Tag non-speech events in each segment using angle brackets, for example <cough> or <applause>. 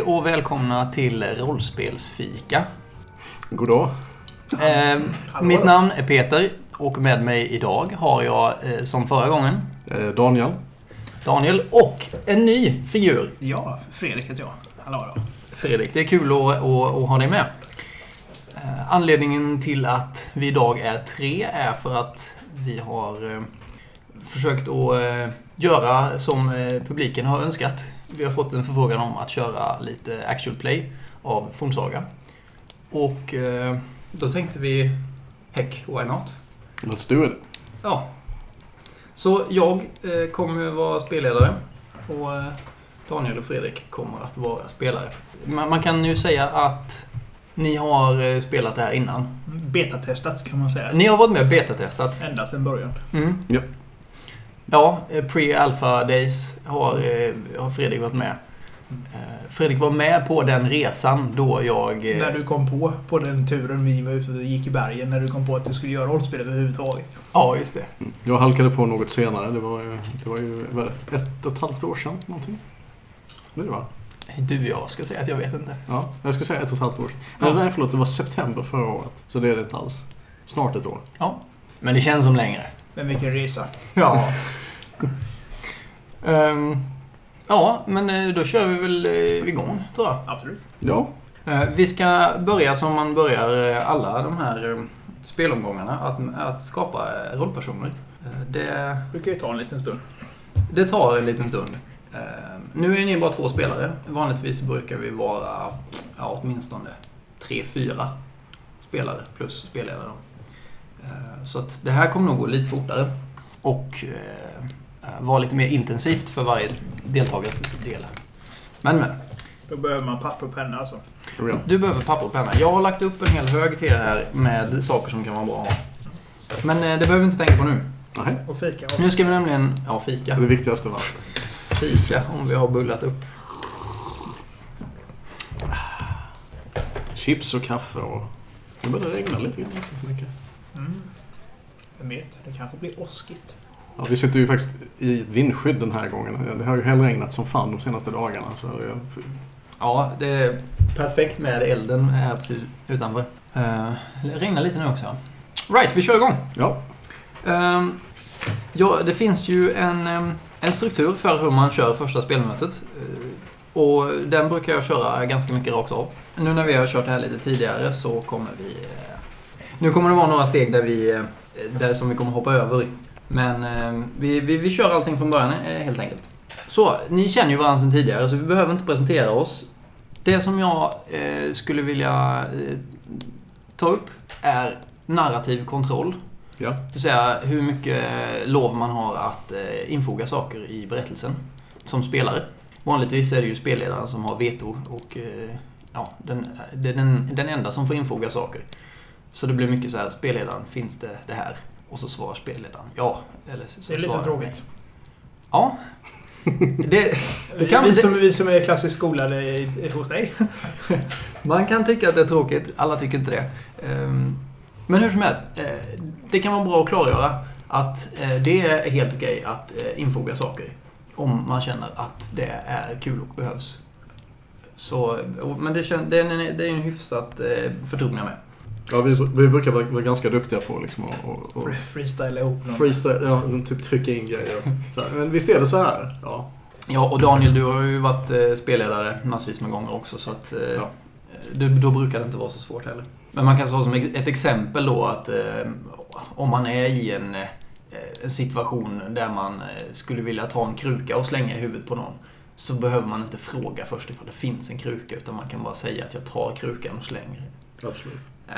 Hej och välkomna till Rollspelsfika. God dag. Eh, mitt namn är Peter och med mig idag har jag, eh, som förra gången, Eh, Daniel. Daniel och en ny figur, Ja, Fredrik heter jag. Hallå då. Fredrik. Det är kul att, att, att ha dig med. Eh, anledningen till att vi idag är tre är för att vi har eh, försökt att eh, göra som eh, publiken har önskat. Vi har fått en förfrågan om att köra lite actual play av Fornsaga. Och eh, då tänkte vi, heck, why not? Let's do it. Ja. Så jag eh, kommer vara spelledare och eh, Daniel och Fredrik kommer att vara spelare. Man, man kan ju säga att ni har eh, spelat det här innan. Betatestat kan man säga. Ni har varit med och betatestat. Ända sedan början. Mm. Ja. Ja, eh, pre-alpha days har, eh, har Fredrik varit med. Eh, Fredrik var med på den resan då jag... När du kom på, på den turen vi var ute och gick i bergen, när du kom på att du skulle göra rollspel överhuvudtaget. Ja, just det. Jag halkade på något senare. Det var, ju- det var ju vad är det, ett och ett halvt år sedan någonting. Det är det va? Du, jag ska säga att jag vet inte. Ja, jag skulle säga ett och ett halvt år sedan. Ja. Nej, förlåt. Det var september förra året. Så det är det inte alls. Snart ett år. Ja. Men det känns som längre. Men vilken resa. <laughs> Ja. Ehm, ja, men eh, då kör vi väl eh, igång, tror jag. Absolut. Ja. Eh, Vi ska börja som man börjar alla de här spelomgångarna, att, att skapa rollpersoner. Det, brukar ju ta en liten stund. det tar en liten stund. Eh, Nu är ni bara två spelare. Vanligtvis brukar vi vara ja, åtminstone tre, fyra spelare plus spelledare. Eh, Så att det här kommer nog gå lite fortare och eh, vara lite mer intensivt för varje deltagares del. Men, men. Då behöver man papper och penna alltså. Du behöver papper och penna. Jag har lagt upp en hel hög till er här med saker som kan vara bra att ha. Men eh, det behöver vi inte tänka på nu. Nej. Och fika. Nu ska vi nämligen... Ja, Det fika. det viktigaste av allt. Fika, om vi har bullat upp. Chips och kaffe och... Det börjar regna lite grann. Mm. Vem vet, det kanske blir åskigt. Ja, vi sitter ju faktiskt i vindskydd den här gången. Det har ju hellregnat som fan de senaste dagarna. Så jag, Ja, det är perfekt med elden här precis utanför. Uh, det regnar lite nu också. Right, vi kör igång. ja, Ehm, ja, det finns ju en, ehm, en struktur för hur man kör första spelmötet. Eh, och den brukar jag köra ganska mycket rakt av. Nu när vi har kört det här lite tidigare så kommer vi... eh, nu kommer det vara några steg där vi... eh, Där som vi kommer hoppa över. Men ehm, vi, vi, vi kör allting från början eh, helt enkelt. Så, ni känner ju varandra sedan tidigare så vi behöver inte presentera oss. Det som jag eh, skulle vilja eh, ta upp är narrativ kontroll. ja. Det vill säga hur mycket lov man har att eh, infoga saker i berättelsen som spelare. Vanligtvis är det ju spelledaren som har veto och eh, ja, den, den, den enda som får infoga saker. Så det blir mycket så här, spelledaren, finns det det här? Och så svarar spelledaren ja. Eller så, Det är lite tråkigt. Ja. Det, det kan, vi, som, vi som är klassiskt skolade hos dig. Man kan tycka att det är tråkigt, alla tycker inte det. Ehm, Men hur som helst, eh, det kan vara bra att klargöra att eh, det är helt okej att eh, infoga saker. Om man känner att det är kul och behövs. Så, men det, är en, det är en hyfsat förtrogna med. Ja vi, vi brukar vara, vara ganska duktiga på liksom att och, och Fre- Freestyla ihop någon. freestyle, ja, typ trycka in grejer. <laughs> Så här, men visst är det så här? Ja. Ja, och Daniel, du har ju varit eh, spelledare massvis med gånger också, så att eh, Ja. du, då brukar det inte vara så svårt heller. Men man kan ta som ett exempel då att eh, om man är i en, en situation där man skulle vilja ta en kruka och slänga i huvudet på någon, så behöver man inte fråga först ifall det finns en kruka, utan man kan bara säga att jag tar krukan och slänger. Absolut. Eh,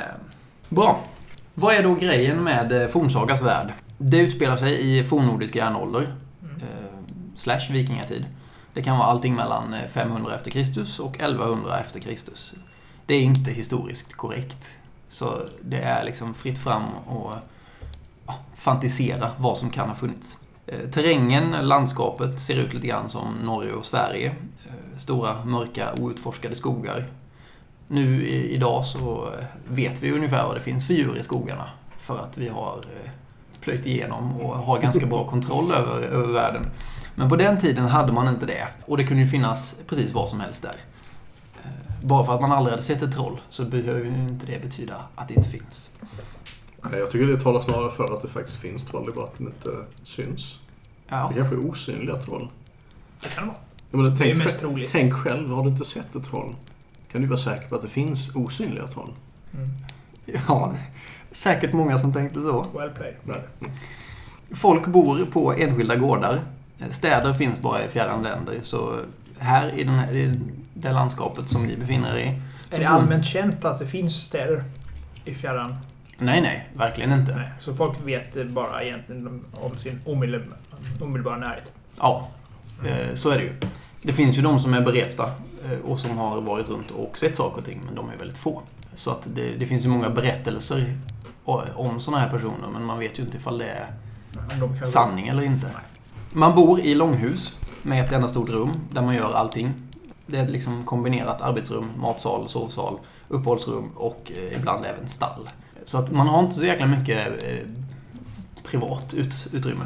Bra. Vad är då grejen med eh, Fornsagas värld? Det utspelar sig i fornnordisk järnålder, Mm. eh, slash vikingatid. Det kan vara allting mellan eh, 500 efter Kristus och 1100 efter Kristus. Det är inte historiskt korrekt. Så det är liksom fritt fram och ja, fantisera vad som kan ha funnits. Eh, Terrängen, landskapet, ser ut lite grann som Norge och Sverige. Eh, Stora, mörka, outforskade skogar. Nu i, idag så eh, vet vi ungefär vad det finns för djur i skogarna. För att vi har eh, plöjt igenom och har ganska bra kontroll över, över världen. Men på den tiden hade man inte det. Och det kunde ju finnas precis vad som helst där. Eh, Bara för att man aldrig hade sett ett troll så behöver ju inte det betyda att det inte finns. Nej, Jag tycker det talar snarare för att det faktiskt finns troll, det är bara att de inte syns. Ja, Det kanske är osynliga troll. Det kan det vara. Jag menar, Det är tänk, mest själv, troligt. tänk själv, har du inte sett ett troll? Kan du vara säker på att det finns osynliga troll? Mm. ja, säkert många som tänkte så. Well played. Folk bor på enskilda gårdar. Städer finns bara i fjärran länder. Så här i, den här, i det landskapet som ni befinner er i. Är det allmänt känt att det finns städer i fjärran? Nej, nej. Verkligen inte. Nej. Så folk vet bara egentligen om sin omedelbara, närhet? Ja, eh, så är det ju. Det finns ju de som är beresta och som har varit runt och sett saker och ting, men de är väldigt få. Så att det, det finns ju många berättelser om sådana här personer, men man vet ju inte ifall det är de sanning eller inte. Man bor i långhus med ett enda stort rum där man gör allting. Det är liksom kombinerat arbetsrum, matsal, sovsal, uppehållsrum och eh, ibland även stall. Så att man har inte så jäkla mycket eh, privat ut, utrymme.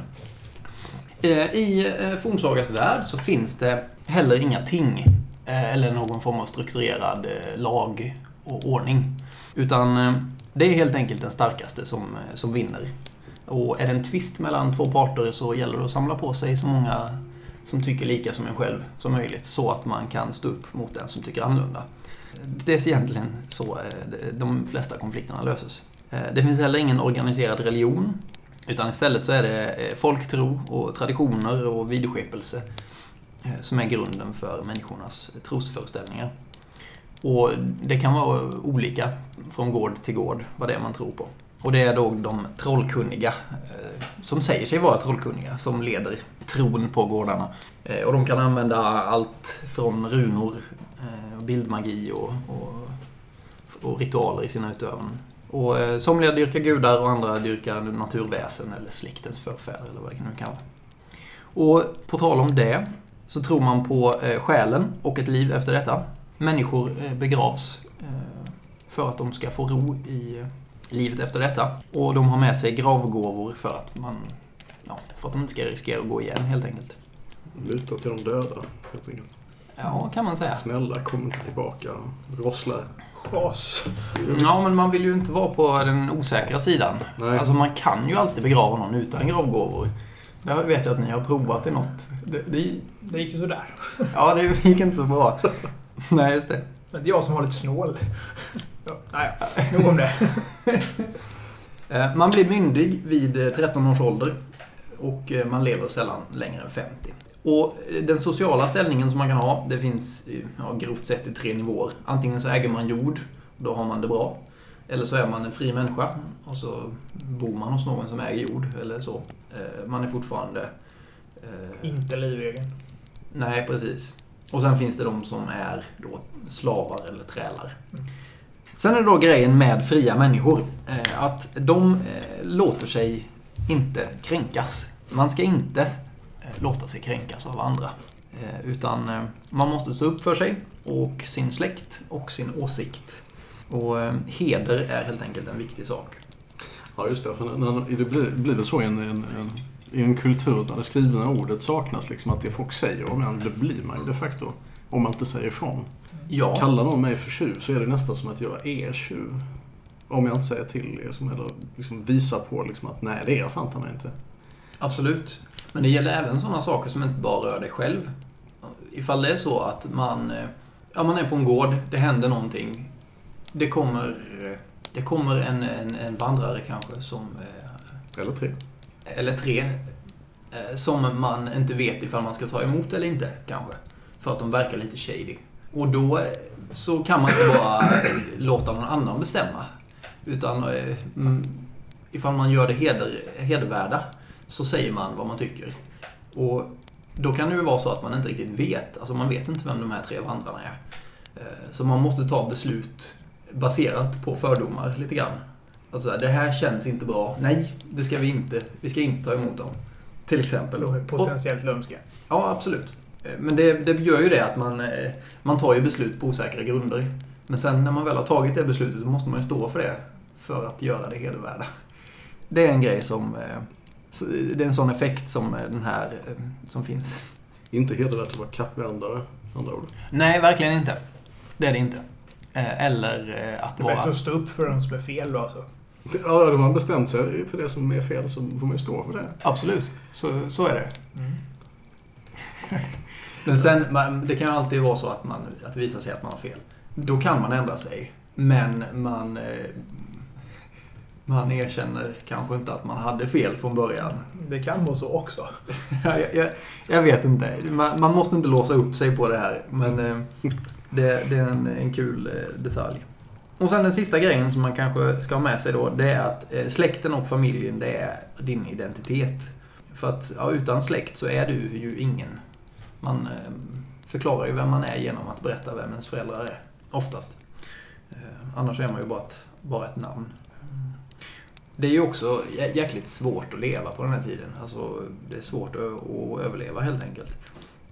Eh, I eh, fornsagas värld så finns det heller inga ting eh, Eh, eller någon form av strukturerad eh, lag och ordning. Utan eh, det är helt enkelt den starkaste som, som vinner. Och är det en tvist mellan två parter så gäller det att samla på sig så många som tycker lika som en själv som möjligt så att man kan stå upp mot den som tycker annorlunda. Det är egentligen så de flesta konflikterna löses. Det finns heller ingen organiserad religion utan istället så är det folktro och traditioner och vidskepelse Eh, som är grunden för människornas trosföreställningar. Och det kan vara olika från gård till gård vad det är man tror på. Och det är då de trollkunniga, eh, som säger sig vara trollkunniga, som leder tron på gårdarna. Eh, och de kan använda allt från runor, bildmagi och, och, och ritualer i sina utövanden. Och somliga dyrkar gudar och andra dyrkar naturväsen eller släktens förfäder eller vad det nu kan vara. Och på tal om det så tror man på eh, själen och ett liv efter detta. Människor eh, begravs eh, för att de ska få ro i eh, livet efter detta. Och de har med sig gravgåvor för att man ja, för att de inte ska riskera att gå igen helt enkelt. Luta till de döda, helt enkelt. Ja, kan man säga. Snälla, kom inte tillbaka. Rossla. Chas. Ja, men man vill ju inte vara på den osäkra sidan. Nej. Alltså man kan ju alltid begrava någon utan gravgåvor. Det vet jag att ni har provat i något. Det, det, Det gick ju sådär. ja, det gick inte så bra. Nej, just det. Men det är jag som var lite snål. Ja, nej, nog om det. <laughs> Eh, Man blir myndig vid eh, 13 års ålder och eh, man lever sällan längre än 50. Och eh, den sociala ställningen som man kan ha, det finns eh, ja, grovt sett i tre nivåer. Antingen så äger man jord, då har man det bra. Eller så är man en fri människa och så bor man hos någon som äger jord eller så. Eh, Man är fortfarande... eh, Inte livegen. Nej, precis. Och sen finns det de som är då slavar eller trälar. Mm. Sen är det då grejen med fria människor. eh, Att de låter sig inte kränkas. Man ska inte låta sig kränkas av andra. Utan man måste stå upp för sig och sin släkt och sin åsikt. Och eh, heder är helt enkelt en viktig sak. Ja, just det. För det blir, blir det så i en, en, en, i en kultur där det skrivna ordet saknas, liksom att det folk säger om en, det blir man ju de facto. Om man inte säger ifrån. Ja, Kallar någon mig för tjuv så är det nästan som att jag är tjuv. Om jag inte säger till er, som, eller liksom visar på liksom att nej, det är jag fan mig inte. Absolut. Men det gäller även sådana saker som inte bara rör dig själv. Ifall det är så att man, eh, ja, man är på en gård, det händer någonting. Det kommer, det kommer en, en, en vandrare kanske som, eh, Eller tre. eller tre, eh, som man inte vet ifall man ska ta emot eller inte kanske. För att de verkar lite shady. Och då eh, så kan man inte bara låta någon annan bestämma. Utan mm, ifall man gör det heder, hedervärda så säger man vad man tycker. Och Då kan det ju vara så att man inte riktigt vet. Alltså man vet inte vem de här tre vandrarna är. Så man måste ta beslut baserat på fördomar lite grann. Alltså det här känns inte bra. Nej, det ska vi inte. Vi ska inte ta emot dem. Till exempel. Potentiellt lömska. Ja, absolut. Eh, Men det, det gör ju det att man, eh, man tar ju beslut på osäkra grunder. Men sen när man väl har tagit det beslutet så måste man ju stå för det för att göra det hedervärda. Det är en grej som... eh, Det är en sån effekt som den här som finns. Inte hedervärt att vara kappvändare, andra ord. Nej, verkligen inte. Det är det inte. Eh, Eller eh, att Det är bättre att stå upp för de som är fel då alltså. Ja, då har man bestämt sig för det som är fel så får man ju stå för det. Absolut, så, så är det. <laughs> Men sen, man, det kan ju alltid vara så att, man, att det visar sig att man har fel. Då kan man ändra sig. Men man, eh, man erkänner kanske inte att man hade fel från början. Det kan vara så också. <laughs> jag, jag, jag vet inte. Man, man måste inte låsa upp sig på det här. Men det, det är en, en kul eh, detalj. Och sen den sista grejen som man kanske ska ha med sig då. Det är att eh, släkten och familjen, det är din identitet. För att ja, utan släkt så är du ju ingen. Man eh, förklarar ju vem man är genom att berätta vem ens föräldrar är. Oftast. Annars är man ju bara ett, bara ett namn. Det är ju också jäkligt svårt att leva på den här tiden. Alltså, det är svårt att överleva helt enkelt.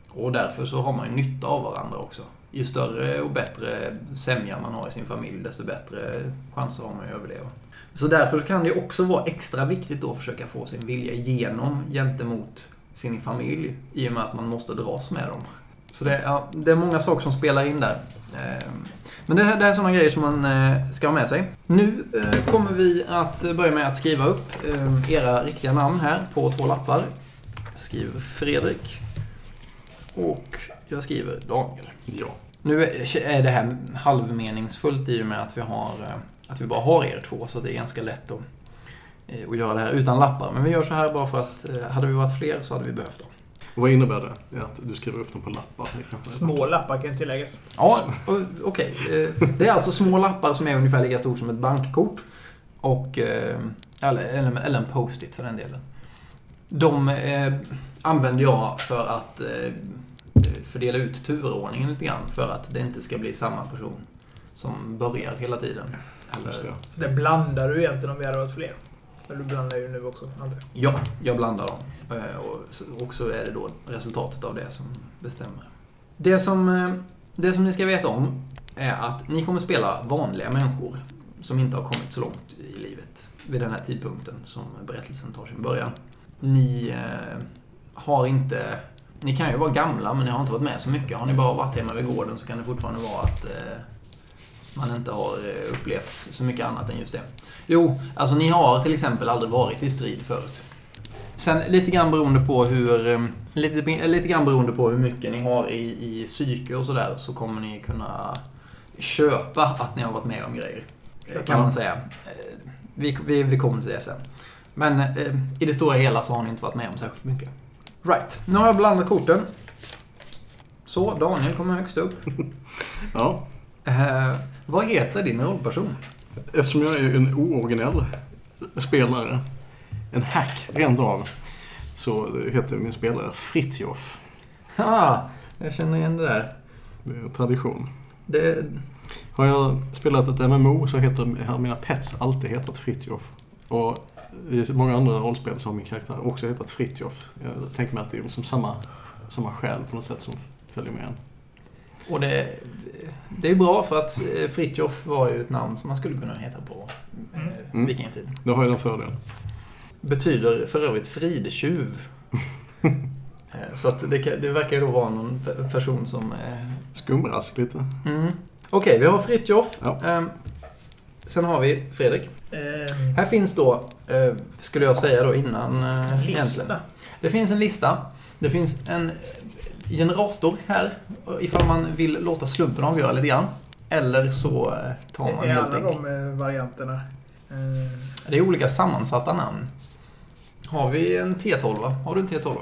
Och därför så har man ju nytta av varandra också. Ju större och bättre sämja man har i sin familj, desto bättre chanser har man att överleva. Så därför kan det också vara extra viktigt då att försöka få sin vilja igenom gentemot sin familj, i och med att man måste dras med dem. Så det, ja, det är många saker som spelar in där. Ehm, men det här, det här är sådana grejer som man eh, ska ha med sig. Nu eh, kommer vi att börja med att skriva upp ehm, era riktiga namn här på två lappar. Jag skriver Fredrik. Och jag skriver Daniel. Ja. Nu är det här halvmeningsfullt i och med att vi, har, eh, att vi bara har er två, så det är ganska lätt att, eh, att göra det här utan lappar. Men vi gör så här bara för att eh, hade vi varit fler så hade vi behövt dem. Vad innebär det? Att du skriver upp dem på lappar? Små lappar kan tilläggas. Ja, okej. Eh, Det är alltså små lappar som är ungefär lika stort som ett bankkort. Och, eller, eller en post-it för den delen. De använder jag för att fördela ut turordningen lite grann. För att det inte ska bli samma person som börjar hela tiden. Eller, Så det blandar du egentligen om vi hade varit fler. Eller du blandar ju nu också, antar jag. ja, jag blandar dem. Eh, Och så- är det då resultatet av det som bestämmer. Det som, eh, det som ni ska veta om är att ni kommer spela vanliga människor som inte har kommit så långt i livet vid den här tidpunkten som berättelsen tar sin början. Ni eh, har inte... Ni kan ju vara gamla, men ni har inte varit med så mycket. Har ni bara varit hemma vid gården så kan det fortfarande vara att eh, man inte har eh, upplevt så mycket annat än just det. Jo, alltså ni har till exempel aldrig varit i strid förut. Sen lite grann beroende på hur... eh, Lite, lite grann beroende på hur mycket ni har i, i psyke och sådär så kommer ni kunna köpa att ni har varit med om grejer. Kan man säga. Eh, Vi, vi, vi kommer till det sen. Men i det stora hela så har ni inte varit med om särskilt mycket. Right, nu har jag blandat korten. Så, Daniel kommer högst upp. <laughs> Ja. Eh, vad heter din rollperson? Eftersom jag är en ooriginell spelare, en hack rent av, så heter min spelare Fritjof. Ah, jag känner igen det där. Det är tradition. Det, Har jag spelat ett MMO så heter, mina pets alltid hetat Fritjof. Och i många andra rollspel så har min karaktär också hetat Fritjof. Jag tänker mig att det är liksom samma, samma själ på något sätt som följer med en. och det, det är bra för att eh, Fritjof var ju ett namn som man skulle kunna heta på eh, Mm. vikingatiden. Det har ju den fördelen. Betyder för övrigt fridtjuv. <laughs> Eh, Så att det, det verkar ju då vara någon pe- person som... eh, Skumrask lite. Mm. Okej, vi har Fritjof. Ja. Sen har vi Fredrik. Eh, Här finns då, eh, skulle jag säga då innan eh, egentligen. lista. Det finns en lista. Det finns en generator här, ifall man vill låta slumpen avgöra lite grann. Eller så tar man Är helt alla enkelt... de eh, varianterna. Eh, Det är olika sammansatta namn. Har vi en T12? Har du en T12?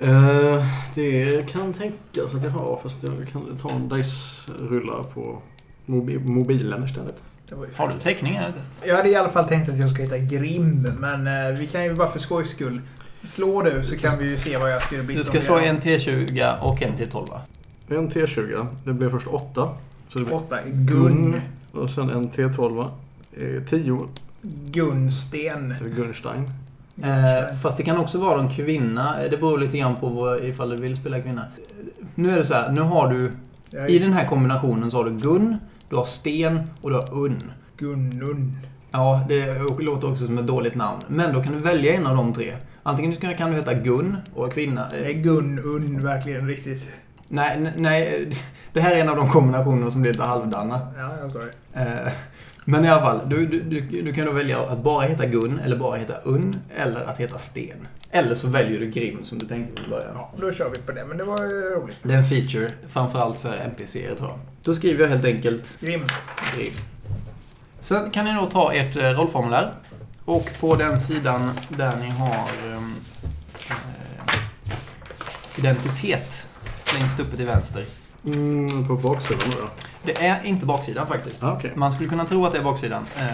Eh, det kan tänkas att jag har, fast jag kan ta en dice-rulla på mobi- mobilen istället. Har du teckning här ute? Jag hade i alla fall tänkt att jag ska heta Grim, men eh, vi kan ju bara för skojs skull Slå du så kan vi ju se vad jag skulle bli. Du ska slå en T20 och en T12 va? En T20. Det blev först 8. Så det blir Åtta. Gun. Och sen en T12. 10. Gunsten. Det är Gunstein. Eh, fast det kan också vara en kvinna. Det beror lite grann på vad, ifall du vill spela kvinna. Nu är det så här, nu har du... I den här kombinationen så har du Gun, du har Sten och du har Unn. Gunnun. Ja, det låter också som ett dåligt namn. Men då kan du välja en av de tre. Antingen kan- du heta Gun och kvinna. Är Eh, Gunnun verkligen riktigt? Nej, nej, <laughs> det här är en av de kombinationer som blir lite halvdana. Ja, jag sa det. Men i alla fall, du, du, du, du kan då välja att bara heta Gun eller bara heta Unn eller att heta Sten. Eller så väljer du Grim som du tänkte från början. Ja, då kör vi på det. Men det var eh, roligt. Det är en feature, framförallt för NPCer tror jag. Då skriver jag helt enkelt Grim. Grim. Sen kan ni då ta ert eh, rollformulär. Och på den sidan där ni har eh, identitet, längst uppe till vänster. Mm, på baksidan då? Det är inte baksidan faktiskt. Ah, Okej. Man skulle kunna tro att det är baksidan. Eh,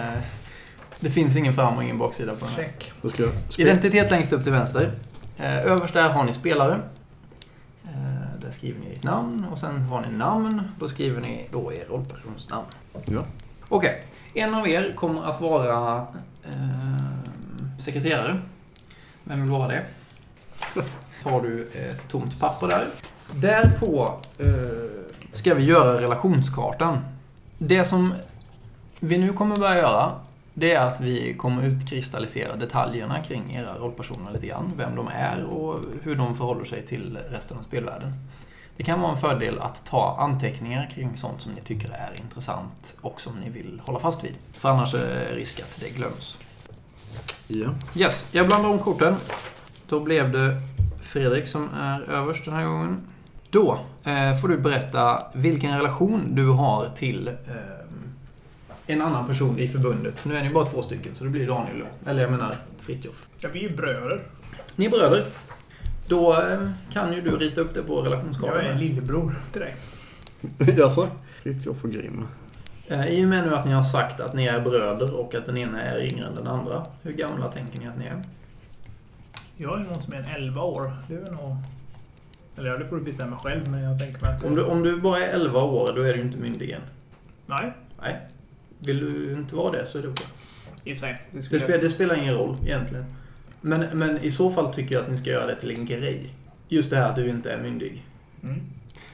det finns ingen fram och ingen baksida på den här. Check. Då ska jag spela. Identitet längst upp till vänster. Eh, överst där har ni spelare. Eh, där skriver ni ert namn och sen har ni namn. Då skriver ni då er rollpersons namn. Ja. Okej. En av er kommer att vara eh, sekreterare. Vem vill vara det? <laughs> Tar du ett tomt papper där. Därpå eh, ska vi göra relationskartan. Det som vi nu kommer börja göra, det är att vi kommer utkristallisera detaljerna kring era rollpersoner lite grann. Vem de är och hur de förhåller sig till resten av spelvärlden. Det kan vara en fördel att ta anteckningar kring sånt som ni tycker är intressant och som ni vill hålla fast vid. För annars är det risk att det glöms. Ja. Yes, jag blandar om korten. Då blev det Fredrik som är överst den här gången. Då eh, får du berätta vilken relation du har till eh, en annan person i förbundet. Nu är ni bara två stycken, så det blir Daniel. Eller jag menar Fritjof. Ja, vi är ju bröder. Ni är bröder. Då eh, kan ju du rita upp det på Jag relationskartan. är en lillebror till dig. <laughs> Jaså? Fritiof och Grim. Eh, I och med nu att ni har sagt att ni är bröder och att den ena är yngre än den andra. Hur gamla tänker ni att ni är? Jag är någon som är en 11 år. Du är nog... Eller ja, det får du bestämma själv, men jag tänker mig att... Om du, om du bara är 11 år, då är du inte myndig än. Nej, Nej. Vill du inte vara det så är det okej. i och för sig. Det spelar, det spelar ingen roll egentligen. Men, men i så fall tycker jag att ni ska göra det till en grej. Just det här att du inte är myndig. Mm.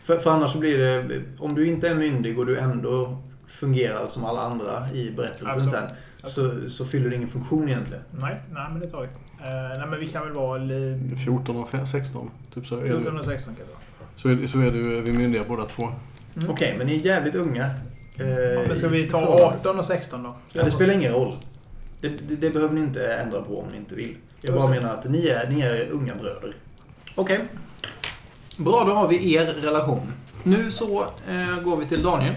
För, för annars blir det, om du inte är myndig och du ändå fungerar som alla andra i berättelsen Absolut. sen, så, så fyller det ingen funktion egentligen. Nej, nej, men det tar vi. Uh, nej, men vi kan väl vara... li- 14 och fe- 16. Typ så är 14 du, och 16 kan det vara. så är, så är du vi myndiga båda två. Mm. Okej, men ni är jävligt unga. eh, Ja, men ska i vi ta förhållande. 18 och 16 då? Ja, det spelar ingen roll. Det, det, det behöver ni inte ändra på om ni inte vill. Jag bara menar att ni är, ni är unga bröder. Okej. Bra, då har vi er relation. Nu så eh, går vi till Daniel.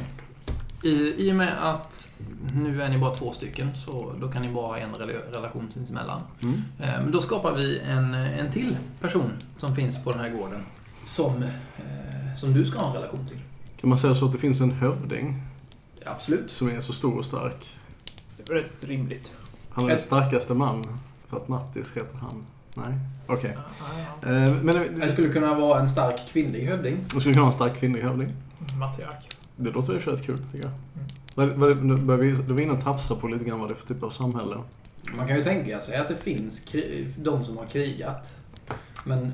I, I och med att nu är ni bara två stycken så då kan ni bara ha en rela- relation sinsemellan. Mm. Eh, men då skapar vi en, en till person som finns på den här gården. Som, eh, som du ska ha en relation till. Kan man säga så att det finns en hövding Absolut. som är så stor och stark? Det är rätt rimligt. Han är den starkaste man. För att Mattis heter han. Nej, okej. Ja, ja, Eh, Men Det det skulle kunna vara en stark kvinnlig hövding. vi skulle kunna ha en stark kvinnlig hövding. Matriark. Det låter ju rätt kul tycker jag. Mm. Vad, nu börjar vi, då var vi inne och tafsade på lite grann vad det är för typ av samhälle. Man kan ju tänka sig att det finns de som har krigat. Men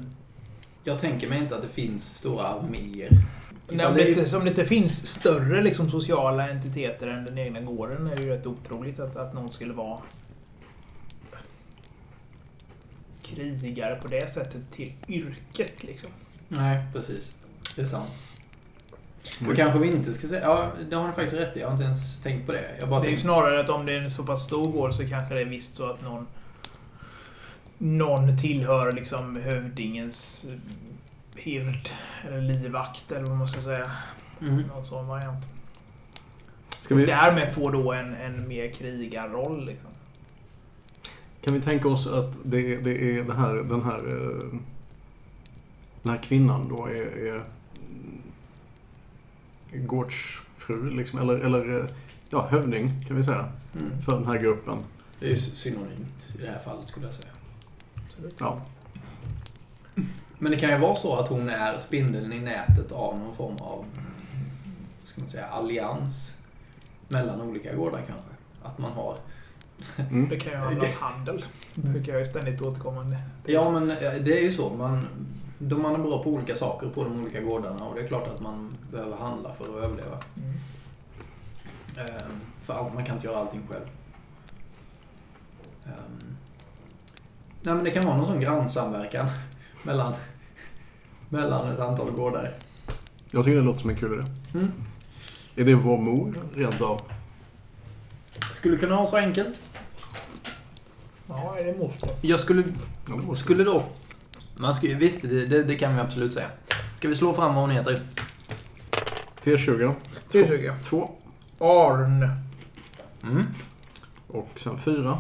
jag tänker mig inte att det finns stora arméer. Nej, om, det inte, om det inte finns större liksom, sociala entiteter än den egna gården är det ju rätt otroligt att, att någon skulle vara krigare på det sättet till yrket. Liksom. Nej, precis. Det är sant. Mm. Kanske vi inte ska säga... Ja, det har ni faktiskt rätt i. Jag har inte ens tänkt på det. Jag bara Det är ju tänkte... snarare att om det är en så pass stor gård så kanske det är visst så att någon någon tillhör liksom hövdingens eh, hird eller livvakt eller vad man ska säga. Mm. Någon sån variant. Ska vi, Därmed får då en, en mer krigarroll. Liksom. kan vi tänka oss att det, är- det är det här, den här eh, den här kvinnan då är, är gårdsfru liksom, eller, eller eh, ja, hövding kan vi säga, Mm. för den här gruppen. Det är ju synonymt i det här fallet skulle jag säga. Ja. Men det kan ju vara så att hon är spindeln i nätet av någon form av ska man säga, allians mellan olika gårdar kanske. Att man har... Mm. Det kan ju handla om handel. Det brukar jag ju ständigt återkommande. Ja, men eh, det är ju så. Man, då man är bra på olika saker på de olika gårdarna och det är klart att man behöver handla för att överleva. Mm. Ehm, För allt, man kan inte göra allting själv. Ehm, Nej, men det kan vara någon sån grannsamverkan <laughs> mellan, mellan ett antal gårdar. Jag tycker det låter som en kul idé. Mm. Är det vår mor rent av? Skulle kunna vara så enkelt. Ja, är det moster? Jag skulle, Ja, det måste skulle då... Man ska, visst, det, det, det kan vi absolut säga. Ska vi slå fram vad hon heter? T20. T20. Två. Arn. Mm. Och sen fyra.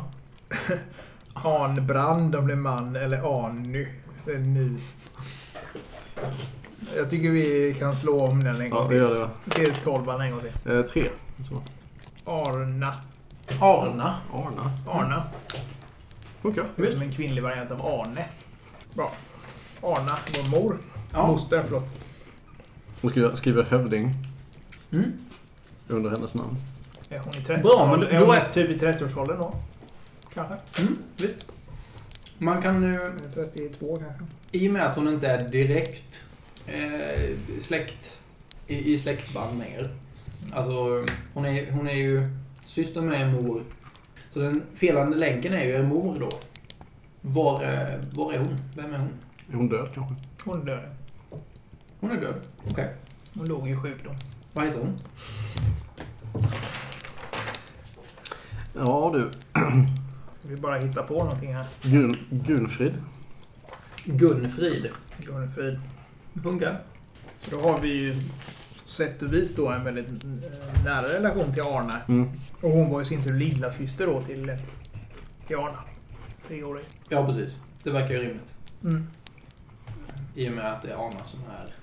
<laughs> Arnbrand om det är man eller Arny. Det är ny. Jag tycker vi kan slå om den en Ja, gång det gör det. till. Till tolvan en gång till. Eh, tre. Så. Arna. Arna. Arna. Arna. Funkar. Det är som en kvinnlig variant av Arne. Bra. Arna, vår mor. Ja. Moster, förlåt. Hon skriver, skriver hövding Mm. under hennes namn. Är hon i 30 Bra, men då- är hon då är- typ i 30-årsåldern då? Kanske. Mm. Visst. Man kan ju... Eller 32 kanske. I och med att hon inte är direkt eh, släkt i, i släktband med er. Alltså, hon är, hon är ju syster med er mor. Så den felande länken är ju er mor då. Var, eh, var är hon? Vem är hon? Är hon död kanske? Hon dör. Hon är död. Okej. Hon dog i sjukdom. Vad heter hon? Ja du. Ska vi bara hitta på någonting här? Gun, Gunfrid. Gunfrid. Gunfrid. Funkar. Så då har vi ju sätt och vis då en väldigt eh, nära relation till Arna. Mm. Och hon var i sin tur lilla syster då till, till Arna. Treårig. Ja, precis. Det verkar ju rimligt. Mm. I och med att det är Arna som är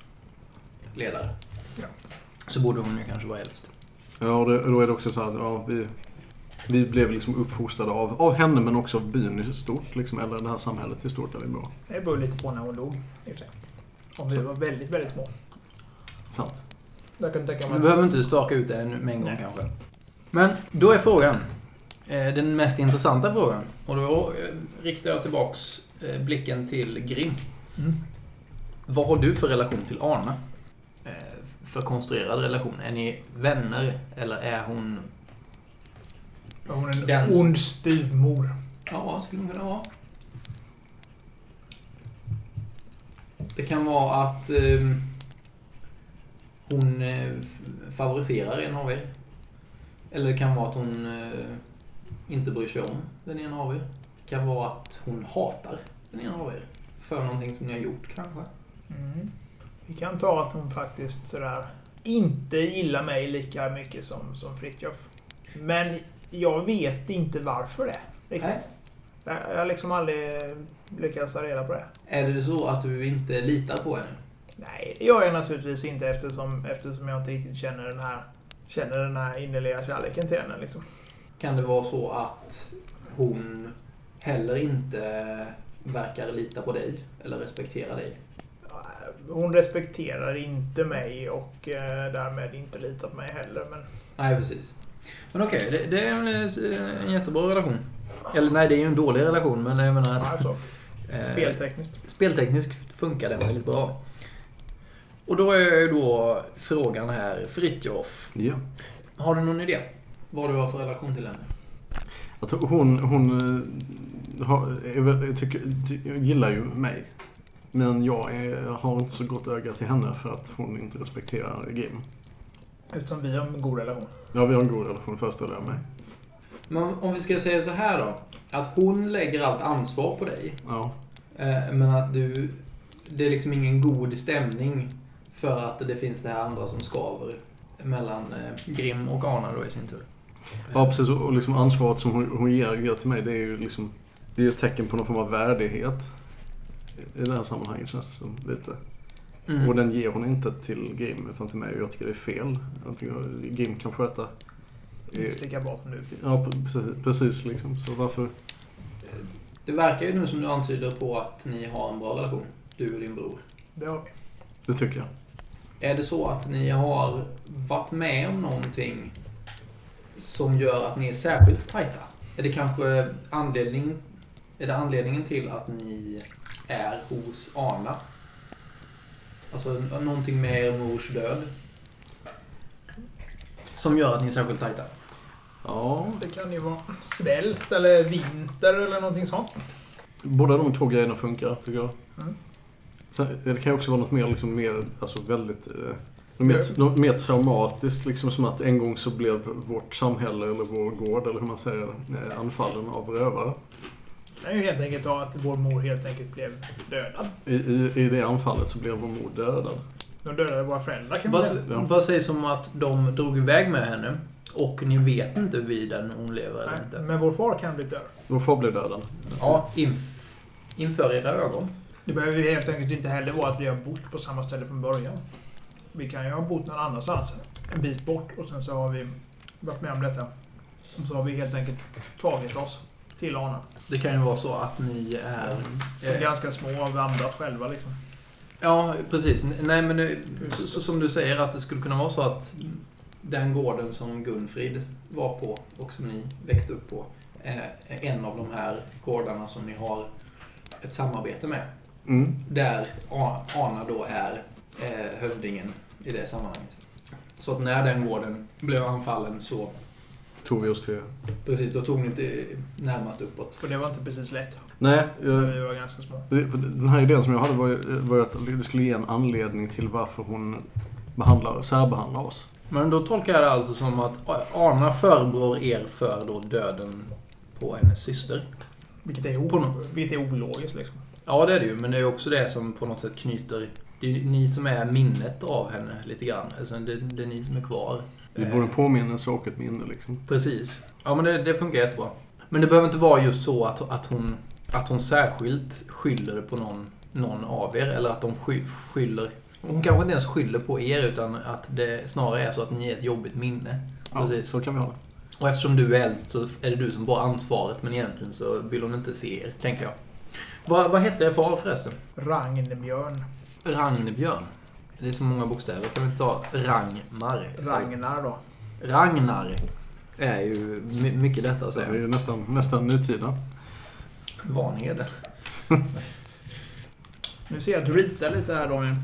ledare. Ja. Så borde hon ju kanske vara äldst. Ja, och det, då är det också så att ja, vi, vi blev liksom uppfostrade av, av henne men också av byn i stort. Liksom, eller det här samhället i stort där vi bor. Det beror lite på när hon dog. Om vi Så. var väldigt, väldigt små. Sant. Jag kan tänka Du mig... behöver inte staka ut det med en gång Nej. kanske. Men då är frågan, eh, den mest intressanta frågan, och då eh, riktar jag tillbaks eh, blicken till Grim. Mm. Vad har du för relation till Arna? Eh, För konstruerad relation? Är ni vänner eller är hon... Hon är en Den- ond styvmor. Ja, skulle hon kunna vara. Det kan vara att eh, hon eh, f- favoriserar en av er. Eller det kan vara att hon eh, inte bryr sig om den ena av er. Det kan vara att hon hatar den ena av er. För någonting som ni har gjort kanske. Mm. Vi kan ta att hon faktiskt sådär inte gillar mig lika mycket som, som Fritjof. Men jag vet inte varför det. Riktigt. Nej. Jag jag har liksom aldrig lyckats ta reda på det. Är det så att du inte litar på henne? Nej, det gör jag naturligtvis inte eftersom, eftersom jag inte riktigt känner den här, känner den här innerliga kärleken till henne. Liksom. Kan det vara så att hon heller inte verkar lita på dig eller respektera dig? Hon respekterar inte mig och eh, därmed inte litar på mig heller. Men Nej, precis. Men okej, det, det är en, en jättebra relation. Eller nej, det är ju en dålig relation, men jag menar att... alltså, eh, speltekniskt. Speltekniskt funkar den väldigt bra. Och då är ju då frågan här, Fritjof. Ja. Har du någon idé? Vad du har för relation till henne? Att hon, hon eh, har, tycker, gillar ju mig. Men jag är, har inte så gott öga till henne för att hon inte respekterar Grim. Eftersom vi har en god relation. Ja, vi har en god relation föreställer jag mig. Men om vi ska säga så här då. Att hon lägger allt ansvar på dig. Ja. eh, Men att du... Det är liksom ingen god stämning. För att det finns det här andra som skaver. Mellan eh, Grim och Arna då i sin tur. Ja, precis. Och liksom ansvaret som hon, hon ger, ger till mig, det är ju liksom... Det är ett tecken på någon form av värdighet. I det här sammanhanget känns det som lite. Mm. Och den ger hon inte till Grim, utan till mig. Och jag tycker det är fel. Jag tycker Grim kan sköta... Minst lika bra som du. Ja, precis, precis liksom. Så varför... Det verkar ju nu som du antyder på att ni har en bra relation. du och din bror. Det har vi. Det tycker jag. Är det så att ni har varit med om någonting som gör att ni är särskilt tajta? Är det kanske anledning, är det anledningen till att ni är hos Ana? Alltså någonting med er mors död? Som gör att ni är särskilt tajta? Ja, Det kan ju vara svält eller vinter eller någonting sånt. båda de två grejerna funkar tycker jag. Mm. Sen, det kan ju också vara något mer, liksom, mer alltså väldigt... Eh, något mer, något mer traumatiskt, liksom som att en gång så blev vårt samhälle eller vår gård, eller hur man säger, eh, anfallen av rövare. Det kan ju helt enkelt vara att vår mor helt enkelt blev dödad. I, i, I det anfallet så blev vår mor dödad. De dödade våra föräldrar kan man Vad, säga. Vad sägs om att de drog iväg med henne och ni vet inte huruvida hon lever eller Nej, inte? Men vår far kan bli död. Vår far blev dödad. Ja, inf inför era ögon. Det behöver ju helt enkelt inte heller vara att vi har bott på samma ställe från början. Vi kan ju ha bott någon annanstans, en bit bort, och sen så har vi varit med om detta. Och så har vi helt enkelt tagit oss till Arna. Det kan ju vara så att ni är... Så eh, ganska små och vandrat själva liksom. Ja, precis. Nej, men det, så, så, som du säger att det skulle kunna vara så att den gården som Gunfrid var på och som ni växte upp på är en av de här gårdarna som ni har ett samarbete med. Mm. Där Ana då är eh, hövdingen i det sammanhanget. Så att när den gården blev anfallen så Tog vi oss till... precis, då tog ni inte närmast uppåt. Och det var inte precis lätt. Nej, när eh, Vi var ganska små. den här idén som jag hade var, ju- var att det skulle ge en anledning till varför hon behandlar, särbehandlar oss. Men då tolkar jag det alltså som att Ana förebrår er för då döden på hennes syster. Vilket är, o- vilket är ologiskt liksom. Ja, det är det ju, men det är också det som på något sätt knyter... Det är ni som är minnet av henne lite grann. Alltså, det, det är ni som är kvar. Det Eh, både en påminnelse och ett minne liksom. Precis. Ja, men det, det funkar jättebra. Men det behöver inte vara just så att, att, hon, att hon särskilt skyller på någon, någon av er. Eller att de sky, skyller... Hon kanske inte ens skyller på er, utan att det snarare är så att ni är ett jobbigt minne. Ja, Precis. så kan vi ha det. Och eftersom du är äldst så är det du som får ansvaret, men egentligen så vill hon inte se er, tänker jag. Vad, vad hette er far förresten? Ragnbjörn. Ragnbjörn. Det är så många bokstäver. Kan vi inte ta Rangmar? istället? Ragnar då. Ragnar är ju my- mycket lättare att Så det är säga. ju nästan, nästan nutida. Vanheden. <laughs> Nu ser jag att du ritar lite här Daniel.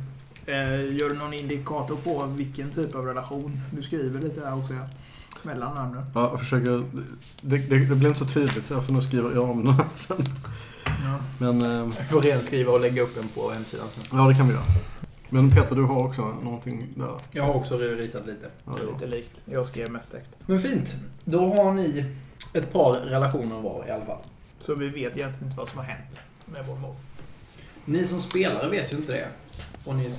Eh, gör du någon indikator på vilken typ av relation? Du skriver lite här också ja. Mellan namnen. Ja, jag försöker... Det, det, det blir inte så tydligt så jag får nog skriva jag om den här sen. Ja. Men eh, Jag får renskriva och lägga upp en på hemsidan sen. ja, det kan vi göra. Men Peter, du har också någonting där. Jag har också ritat lite. Ja, lite likt. Jag skrev mest text. Men fint. Då har ni ett par relationer var i alla fall. Så vi vet egentligen inte vad som har hänt med vår mor. Ni som spelare vet ju inte det. Och ni,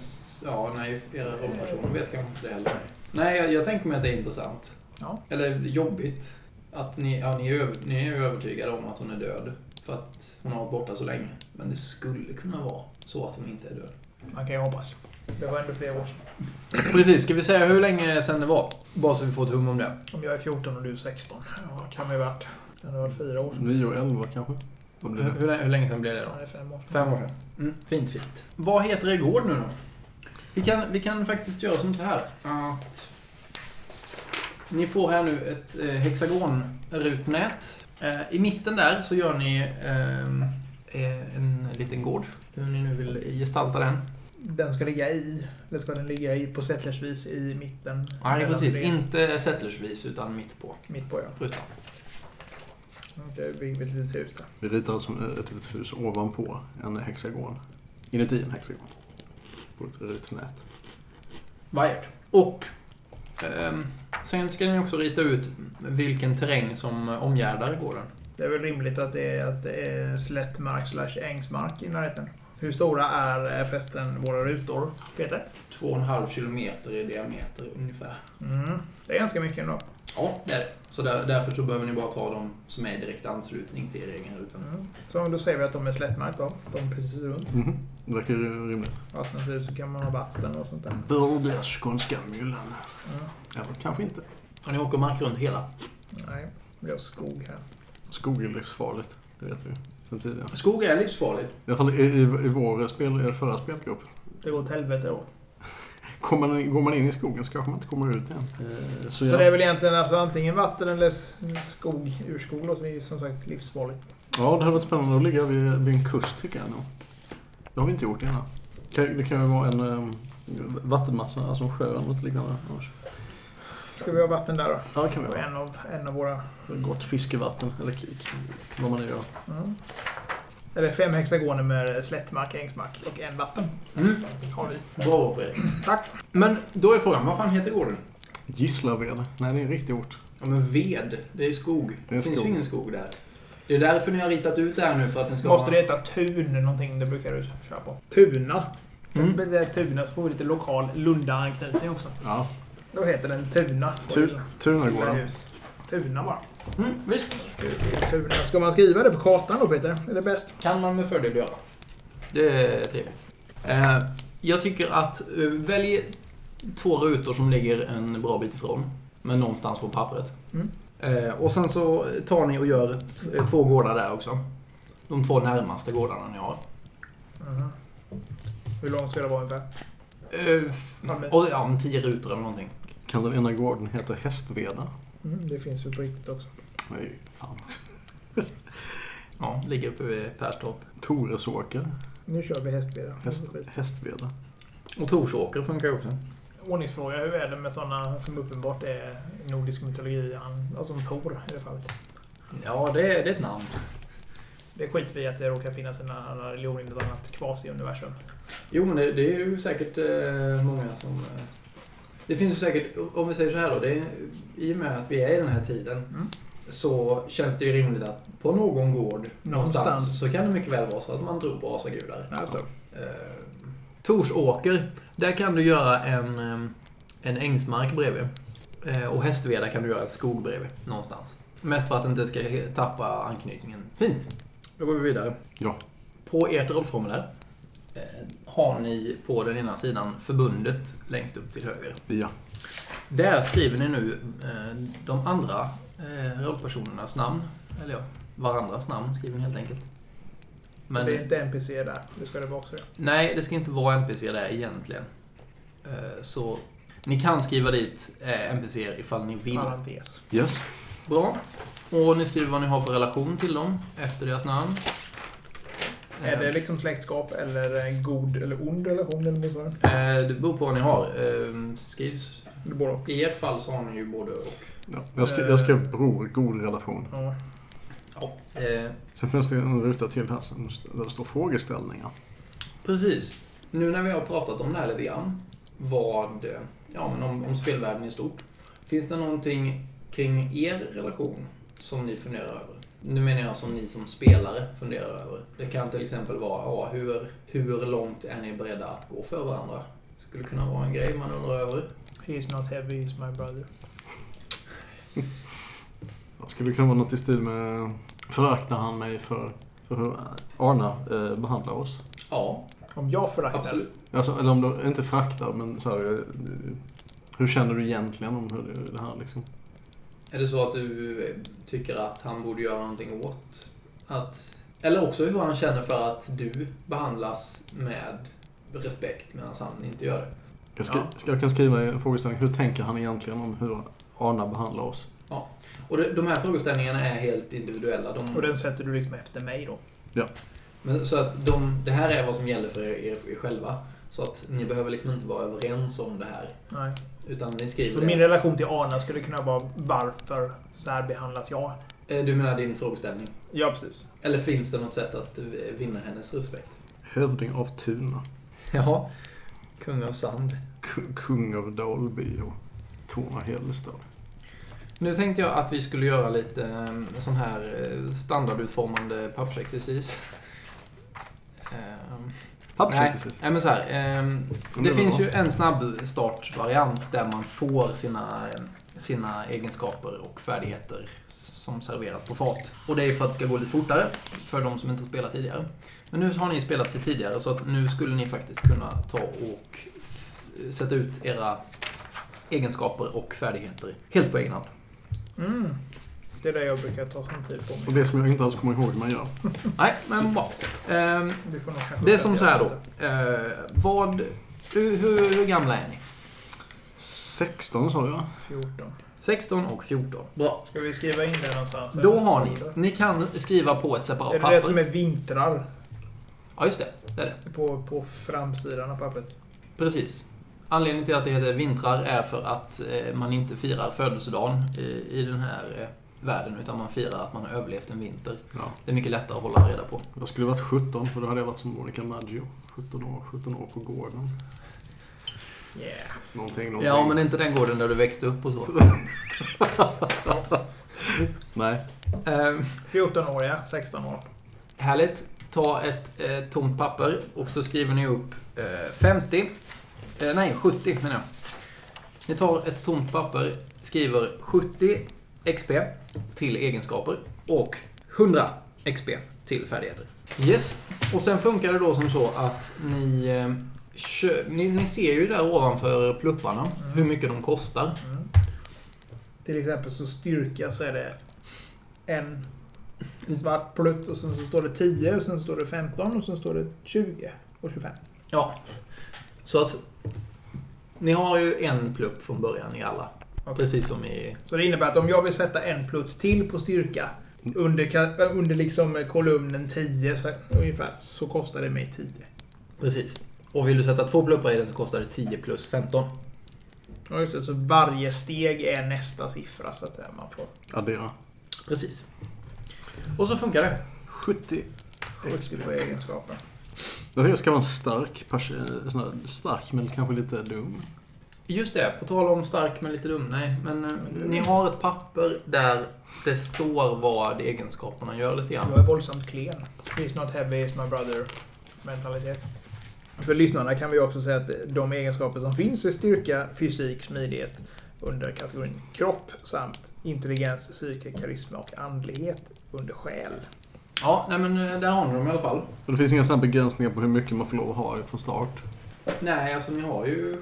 ja, nej, era rollpersoner vet kanske inte det heller. Nej, jag, jag tänker mig att det är intressant. Ja. Eller jobbigt. Att ni, ja, ni, är, över- ni är ju övertygade om att hon är död. För att hon har varit borta så länge. Men det skulle kunna vara så att hon inte är död. Man kan ju hoppas. Det var ändå flera år sedan. Precis, ska vi säga hur länge sedan det var? Bara så vi får ett hum om det. Om jag är 14 och du är 16. Ja, kan vi varit. Kan det ha varit fyra år sedan? 9 och 11 kanske? Hur, det? hur, länge- hur länge sedan blev det då? Ja, det är fem år sedan. Fem år sedan. Mm, fint, fint. Vad heter er gård nu då? Vi kan, vi kan faktiskt göra sånt här. Att ni får här nu ett eh, hexagonrutnät. Eh, I mitten där så gör ni ehm, eh, en liten gård. Hur ni nu vill gestalta den. Den ska ligga i. Eller ska den ligga i på settlersvis i mitten? Nej, precis. tre- Inte settlersvis, utan mitt på Mitt på ja. rutan. Okej, vi bygger ett litet hus där. Vi ritar som ett litet hus ovanpå en hexagon. Inuti en hexagon. På ett rutnät. Vajert. Och ehm, sen ska ni också rita ut vilken terräng som omgärdar gården. Det är väl rimligt att det är, att det är slättmark slash ängsmark i närheten. Hur stora är eh, förresten våra rutor, Peter? Två och en halv kilometer i diameter ungefär. Mm. Det är ganska mycket ändå. Ja, det är det. Så där, därför så behöver ni bara ta de som är i direkt anslutning till er egen ruta. Mm. Så då säger vi att de är slättmark då. De är precis runt. Mhm. Det verkar rimligt. Alternativt så kan man ha vatten och sånt där. Bördiga skånska myllan. Mm. Eller kanske inte. Och ni åker mark runt hela. Nej, vi har skog här. Skog är livsfarligt. Det vet vi. Sen tidigare. Skog är livsfarligt. I alla fall i, i, i vår spel, i förra spelgrupp. Det går åt helvete då. Kommer man, går man in i skogen så kanske man inte kommer ut igen. Eh, Så, Så ja. det är väl egentligen alltså antingen vatten eller skog, urskog låter ju som sagt livsfarligt. ja, det hade varit spännande att ligga vid, vid en kust tycker jag nog. Det har vi inte gjort innan. Det kan ju vara en um, vattenmassa, alltså en sjö eller något liknande. annars. Ska vi ha vatten där då? Ja, det kan vi ha. en av, en av våra... Gott fiskevatten eller kik. Vad man nu gör. Mm. Eller fem hexagoner med slättmark, ängsmark och en vatten. Mm. Har vi. Bra Fredrik. Tack. Men då är frågan, vad fan heter gården? Gislaved. Nej, det är en riktig ort. Ja men ved, det är ju skog. Det är finns skog. ju ingen skog där. Det är därför ni har ritat ut det här nu för att ni ska Måste ha... det heta Tun någonting? Det brukar du köra på. Tuna. Mm. Det är Tuna så får vi lite lokal Lunda-anknytning också. Ja. Då heter den Tuna. Tu- Lilla Tunagården. hus. Tuna bara. Mm, visst. Tuna. Ska man skriva det på kartan då Peter? Är det bäst? Kan man med fördel göra. Det är trevligt. Eh, jag tycker att eh, välj två rutor som ligger en bra bit ifrån. Men någonstans på pappret. Mm. Eh, och sen så tar ni och gör två gårdar där också. De två närmaste gårdarna ni har. Mhm. Hur långt ska det vara ungefär? Eh, och, ja, tio rutor eller någonting. Kan den ena gården heta Hästveda? Mm, det finns ju på riktigt också. Nej, fan. <laughs> Ja, ligger uppe vid Perstorp. Toresåker. Nu kör vi hästveda. Häst, hästveda. Och Torsåker funkar också. Ordningsfråga, hur är det med sådana som uppenbart är nordisk mytologi? Alltså som Tor i det fallet. Ja, det är, det är ett namn. Det skiter vi i att det råkar finnas en annan religion i något annat kvasi-universum. Jo, men det, det är ju säkert eh, många som... Eh, det finns ju säkert, om vi säger så här då, det är, i och med att vi är i den här tiden Mm. så känns det ju rimligt att på någon gård någonstans, Någonstans. så kan det mycket väl vara så att man tror på asagudar. Ja. Eh, Torsåker, där kan du göra en, eh, en ängsmark bredvid. Eh, och Hästveda kan du göra en skog bredvid någonstans. Mest för att inte ska tappa anknytningen. Fint. Då går vi vidare. Ja. På ert rollformulär eh, har ni på den ena sidan förbundet längst upp till höger. Ja. Där skriver ni nu eh, de andra eh, rollpersonernas namn. Eller ja, varandras namn skriver ni helt enkelt. Men det är inte NPC där. Det ska det vara också. Nej, det ska inte vara NPC där egentligen. Eh, Så ni kan skriva dit eh, NPC ifall ni vill. Yes. Bra. Och ni skriver vad ni har för relation till dem efter deras namn. Är det liksom släktskap eller god eller ond relation eller motsvarande? Eh, Det beror på vad ni har. Eh, Skrivs... Det både och. I ert fall så har ni ju både och. Ja. Jag, skrev, jag skrev bror, god relation. Ja. Ja. Eh, Sen finns det en ruta till här där det står frågeställningar. Precis. Nu när vi har pratat om det här lite grann. Vad, ja men om, om spelvärlden i stort. Finns det någonting kring er relation som ni funderar över? Nu menar jag som ni som spelare funderar över. Det kan till exempel vara, ja, hur, hur långt är ni beredda att gå för varandra? Skulle kunna vara en grej man undrar över. He is not heavy, he is my brother. Det skulle kunna vara något i stil med Föraktar han mig för, för hur Arna eh, behandlar oss? Ja, Om jag föraktar... absolut. Alltså, eller om du inte föraktar, men så här, eh, Hur känner du egentligen om hur det, det här liksom? Är det så att du tycker att han borde göra någonting åt att... Eller också hur han känner för att du behandlas med respekt medan han inte gör det. Jag, skri- Ja. ska, jag kan skriva en frågeställning. Hur tänker han egentligen om hur Arna behandlar oss? Och det, de här frågeställningarna är helt individuella. De, Och den sätter du liksom efter mig då. men, så att de, det här är vad som gäller för er, er själva. Så att ni behöver liksom inte vara överens om det här. Nej. Utan ni skriver Så det. min relation till Arna skulle kunna vara varför särbehandlas jag? Eh, Du menar din frågeställning? Ja, precis. Eller finns det något sätt att vinna hennes respekt? Hövding av Tuna. Ja. Kung av sand. Ku- Kung av Dalby och Torna Hällestad. Nu tänkte jag att vi skulle göra lite eh, sån här eh, standardutformande pappersexercis. Nej, men så här. Men det det finns ju en snabbstartsvariant där man får sina, eh, sina egenskaper och färdigheter som serverat på fat. Och det är för att det ska gå lite fortare för de som inte har spelat tidigare. Men nu har ni spelat till tidigare så att nu skulle ni faktiskt kunna ta och sätta ut era egenskaper och färdigheter helt på egen hand. Mm. Det är det jag brukar ta sån tid på. Och det som jag inte alls kommer ihåg hur man gör. <laughs> Nej, men bra. Ehm, Vi får nog kanske det är som så här då. Eh, vad... Hur, hur, hur gamla är ni? 16 sa jag. 14. 16 och 14. Bra. Ska vi skriva in det någonstans? Då eller? har ni... Ni kan skriva på ett separat Är det papper. det som är vintrar? Ja, just det. Det är det. På, på framsidan av pappret? Precis. Anledningen till att det heter vintrar är för att eh, man inte firar födelsedagen i, i den här eh, världen, utan man firar att man har överlevt en vinter. Ja. Det är mycket lättare att hålla reda på. Jag skulle varit 17 för då hade jag varit som Monica Maggio. 17 år, 17 år på gården. Yeah. Någonting, någonting. Ja, men inte den gården där du växte upp och så. <laughs> Nej. Eh, 14-åriga, 16 år. härligt. Ta ett eh, tomt papper och så skriver ni upp eh, 50. Eh, nej, 70 menar jag. Ni tar ett tomt papper, skriver 70 XP till egenskaper och 100 XP till färdigheter. Yes. Och sen funkar det då som så att ni, eh, ni, ni ser ju där ovanför plupparna Mm. hur mycket de kostar. Mm. Till exempel så styrka så är det en svart plutt och sen så står det 10 och sen står det 15 och sen står det 20 och 25. Ja. Så att ni har ju en plupp från början i alla. Okej. Precis som i... Så det innebär att om jag vill sätta en plutt till på styrka under, äh, under liksom kolumnen 10 så, ungefär så kostar det mig 10. Precis. Och vill du sätta två pluppar i den så kostar det 10 plus 15. Ja, just det, så varje steg är nästa siffra så att säga. Man får Addera. Precis. Och så funkar det. 70. 70 på egenskaper. Det ska vara en stark, här stark men kanske lite dum. Just det, på tal om stark men lite dum. Nej, men eh, ni har ett papper där det står vad egenskaperna gör lite Jag grann. är våldsamt klen. He's not heavy, he's my brother. Mentalitet. För lyssnarna kan vi också säga att de egenskaper som finns är styrka, fysik, smidighet under kategorin kropp samt intelligens, psyke, karisma och andlighet under själ. Ja, nej men eh, där har ni dem i alla fall. Och det finns inga sådana begränsningar på hur mycket man får lov att ha från start. Nej, alltså ni har ju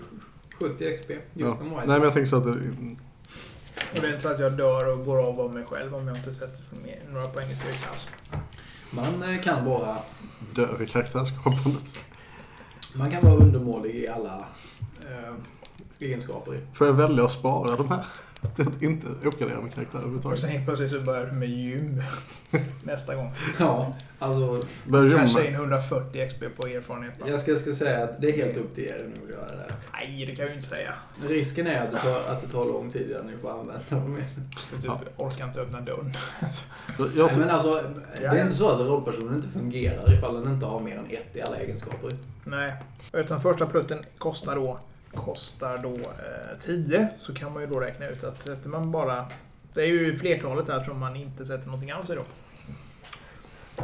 70 XP. Just Ja. Nej, men jag tänker så att det, Och det är inte så att jag dör och går av av mig själv om jag inte sätter för mer- några poäng i styrka alls. Man eh, kan bara... dör i karaktärsskapandet. Man kan vara undermålig i alla eh, egenskaper. Får jag välja att spara de här? Att inte uppgradera min karaktär Och överhuvudtaget. sen helt plötsligt så börjar du med gym <laughs> nästa gång. Ja, alltså... Kanske in 140 XP på erfarenhet. Jag ska, ska säga att det är helt upp till er nu att göra det där. Nej, det kan jag ju inte säga. Risken är att det tar, att det tar lång tid innan ni får använda dem. Du Ja. orkar inte öppna dörren. Nej, men alltså, det är inte så att rollpersonen inte fungerar ifall den inte har mer än ett i alla egenskaper. Nej. Utan första plutten kostar då, kostar då eh, 10. Så kan man ju då räkna ut att sätter man bara... Det är ju flertalet här som man inte sätter någonting alls i då.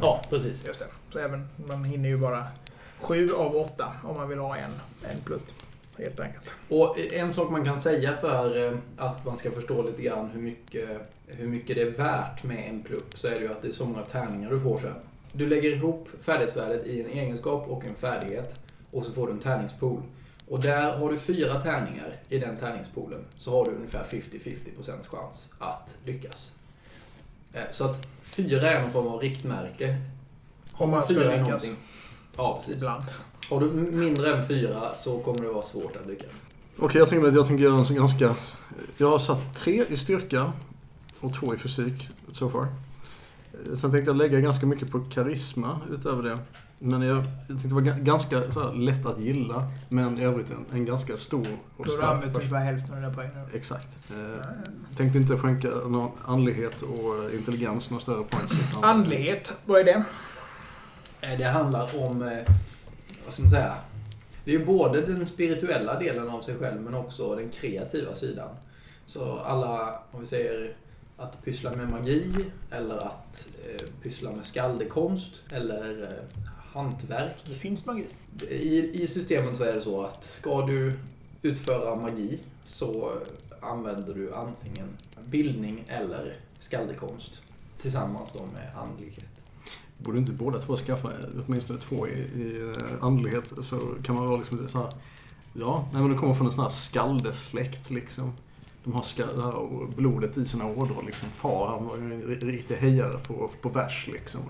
Ja, precis. Just det. Så även, man hinner ju bara 7 av 8 om man vill ha en, en plutt. Helt enkelt. Och en sak man kan säga för eh, att man ska förstå lite grann hur mycket, hur mycket det är värt med en plupp så är det ju att det är så många tärningar du får sen. Du lägger ihop färdighetsvärdet i en egenskap och en färdighet och så får du en tärningspool. Och där har du fyra tärningar i den tärningspoolen så har du ungefär 50-50% chans att lyckas. Eh, Så att fyra är någon form av riktmärke. Om man ska fyra är lyckas. någonting- Ja, precis. Ibland. Har du mindre än fyra så kommer det vara svårt att lyckas. Okej, jag tänker att jag tänker göra en ganska... Jag har satt tre i styrka och två i fysik so far. Sen tänkte jag lägga ganska mycket på karisma utöver det. Men jag, jag tänkte det var ga- ganska så här, lätt att gilla, men i övrigt en, en ganska stor Då och har du stark använt ungefär hälften av dina poäng nu. Exakt. Eh, tänkte inte skänka någon andlighet och intelligens några större poäng. Andlighet, vad är det? Eh, Det handlar om, eh, vad ska man säga, det är ju både den spirituella delen av sig själv men också den kreativa sidan. Så alla, om vi säger att pyssla med magi eller att eh, pyssla med skaldekonst eller eh, hantverk. Det finns magi. I, I systemet så är det så att ska du utföra magi så använder du antingen bildning eller skaldekonst tillsammans då med andlighet. Borde inte båda två skaffa åtminstone två i, i eh, andlighet så kan man vara liksom så här. Ja, nej, men du kommer från en sån här skaldesläkt liksom. De har ska, det här blodet i sina ådror. Liksom. Far han var ju en ri- riktig hejare på, på vers liksom.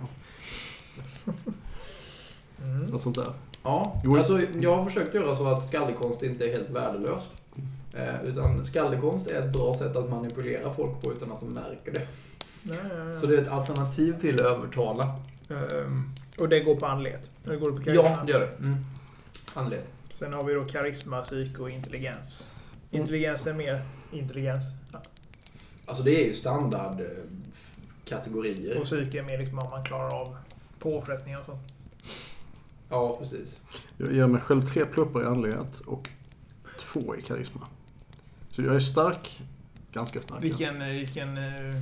Mm. Något sånt där. Ja, alltså jag har försökt göra så att skaldekonst inte är helt värdelöst. Eh, utan skaldekonst är ett bra sätt att manipulera folk på utan att de märker det. Nej, nej, nej. Så det är ett alternativ till att övertala. Ehm, Och det går på andlighet? Eller går det på ja, karisma? det gör det. Mm. Anledning. Sen har vi då karisma, psyke och intelligens. Intelligens är mer intelligens. Ja. Alltså det är ju standard eh. Och psyke är mer liksom om man klarar av påfrestningar och sånt. Ja, precis. Jag ger mig själv tre pluppar i andlighet och två i karisma. Så jag är stark. Ganska stark. Vilken, eh, vilken... eh,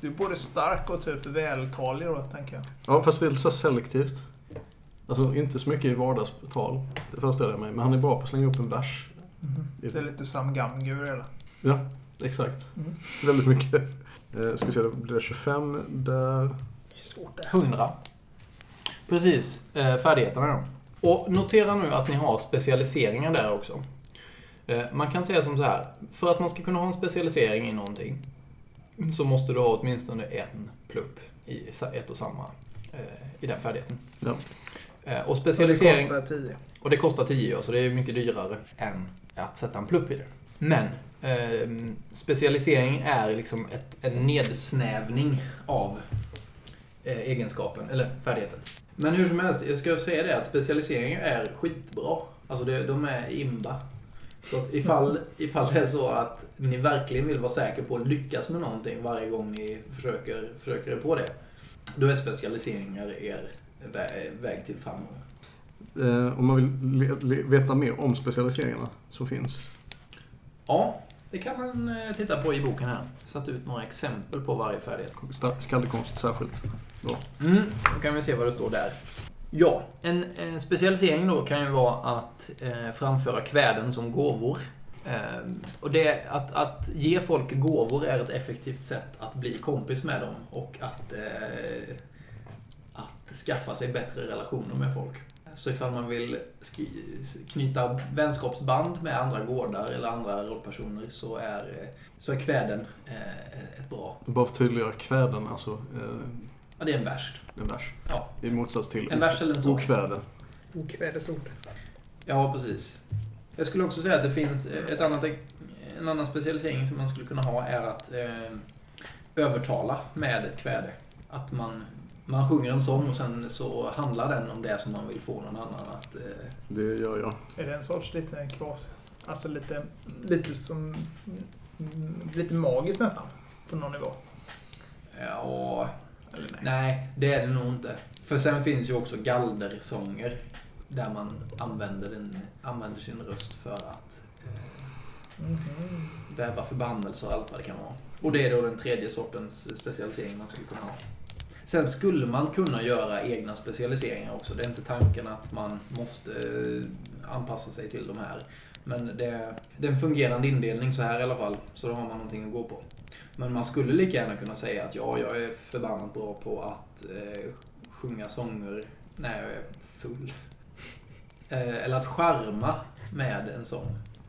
Du är både stark och typ vältalig då, tänker jag. Ja, fast väl så selektivt. Alltså inte så mycket i vardagstal. Det föreställer jag mig. Men han är bra på att slänga upp en vers. Det är lite Sam Gamgur hela. Ja, exakt. Mm. Väldigt mycket. Eh, ska vi se, då blir det 25 där. Svårt det här. 100. Precis, eh, färdigheterna då. Och notera nu att ni har specialiseringar där också. Eh, man kan säga som så här, för att man ska kunna ha en specialisering i någonting så måste du ha åtminstone en plupp i ett och samma, eh, i den färdigheten. Ja. Eh, och Och det specialisering... kostar 10. Och det kostar 10 ja, så det är mycket dyrare än att sätta en plupp i det. Men eh, specialisering är liksom ett, en nedsnävning av eh, egenskapen, eller färdigheten. Men hur som helst, jag ska säga det att specialisering är skitbra. Alltså det, de är imba. Så att ifall, ifall det är så att ni verkligen vill vara säker på att lyckas med någonting varje gång ni försöker, försöker er på det. Då är specialiseringar er vä- väg till framgång. Eh, om man vill veta mer om specialiseringarna som finns. Ja, det kan man eh, titta på i boken här. Satt ut några exempel på varje färdighet. Skaldekonst särskilt. Mm, då kan vi se vad det står där. Ja, en, en specialisering då kan ju vara att eh, framföra kväden som gåvor. Eh, och det, att, att ge folk gåvor är ett effektivt sätt att bli kompis med dem och att, eh, att skaffa sig bättre relationer med folk. Så ifall man vill knyta vänskapsband med andra gårdar eller andra rollpersoner så är, så är kväden eh, ett bra... Bara för att tydliggöra kväden, alltså eh, Ja, det är en vers. en vers. Ja, I motsats till en vers eller en sång. okväde. Okvädesord. Ja, precis. Jag skulle också säga att det finns eh, ett annat, en annan specialisering som man skulle kunna ha är att eh, övertala med ett kväde. Att man, man sjunger en sång och sen så handlar den om det som man vill få någon annan att... Eh, Det gör jag. Är det en sorts lite kvas? Alltså lite, lite som... mm, Lite magiskt nästan. På någon nivå. ja, Eller nej? nej, det är det nog inte. För sen finns ju också galdersånger där man använder, den, använder sin röst för att eh, Mhm. väva förbannelser och allt vad det kan vara. Och det är då den tredje sortens specialisering man skulle kunna ha. Sen skulle man kunna göra egna specialiseringar också. Det är inte tanken att man måste eh, anpassa sig till de här. Men det, det är en fungerande indelning så här i alla fall. Så då har man någonting att gå på. Men man skulle lika gärna kunna säga att ja, jag är förbannat bra på att eh, sjunga sånger när jag är full. <laughs> Eh, eller att charma med en sång.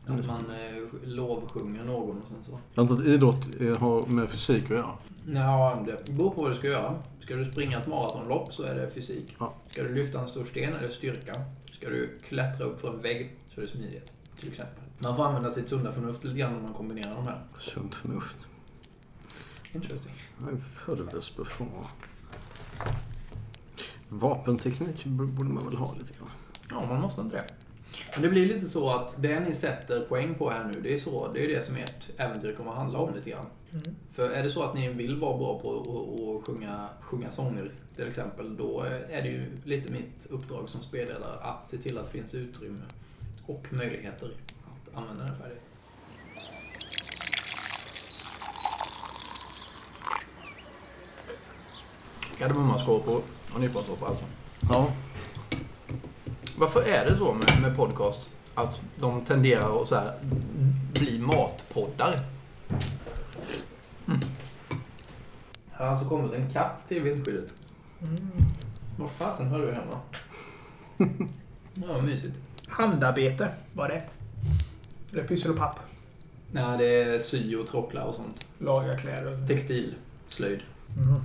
Mm. Att man eh, lovsjunger någon och sen så. Jag antar att idrott eh, har med fysik att göra. Ja, det beror på vad du ska göra. Ska du springa ett maratonlopp så är det fysik. Ja. Ska du lyfta en stor sten är det styrka. Ska du klättra upp för en vägg så är det smidighet. Till exempel. Man får använda sitt sunda förnuft lite grann om man kombinerar de här. Sunt förnuft. Interesting. Before. Vapenteknik borde man väl ha lite grann. Ja, man måste inte det. Men det blir lite så att det ni sätter poäng på här nu, det är så. Det är det som ert äventyr kommer att handla om lite grann. Mm. För är det så att ni vill vara bra på att- sjunga, sjunga sånger till exempel, då är det ju lite mitt uppdrag som spelledare att se till att det finns utrymme och möjligheter att använda den färdigheten. Kardemummaskorpor och nyponsoppa alltså. Ja. Varför är det så med, med podcast att de tenderar att så här bli matpoddar? Mm. Här har alltså kommit en katt till vindskyddet. Mm. Vad fasen hör du hemma? <laughs> Ja, vad mysigt. Handarbete var det. Eller pyssel och papp. Nej, det är sy och trockla och sånt. Laga kläder. Textil, slöjd. Mhm.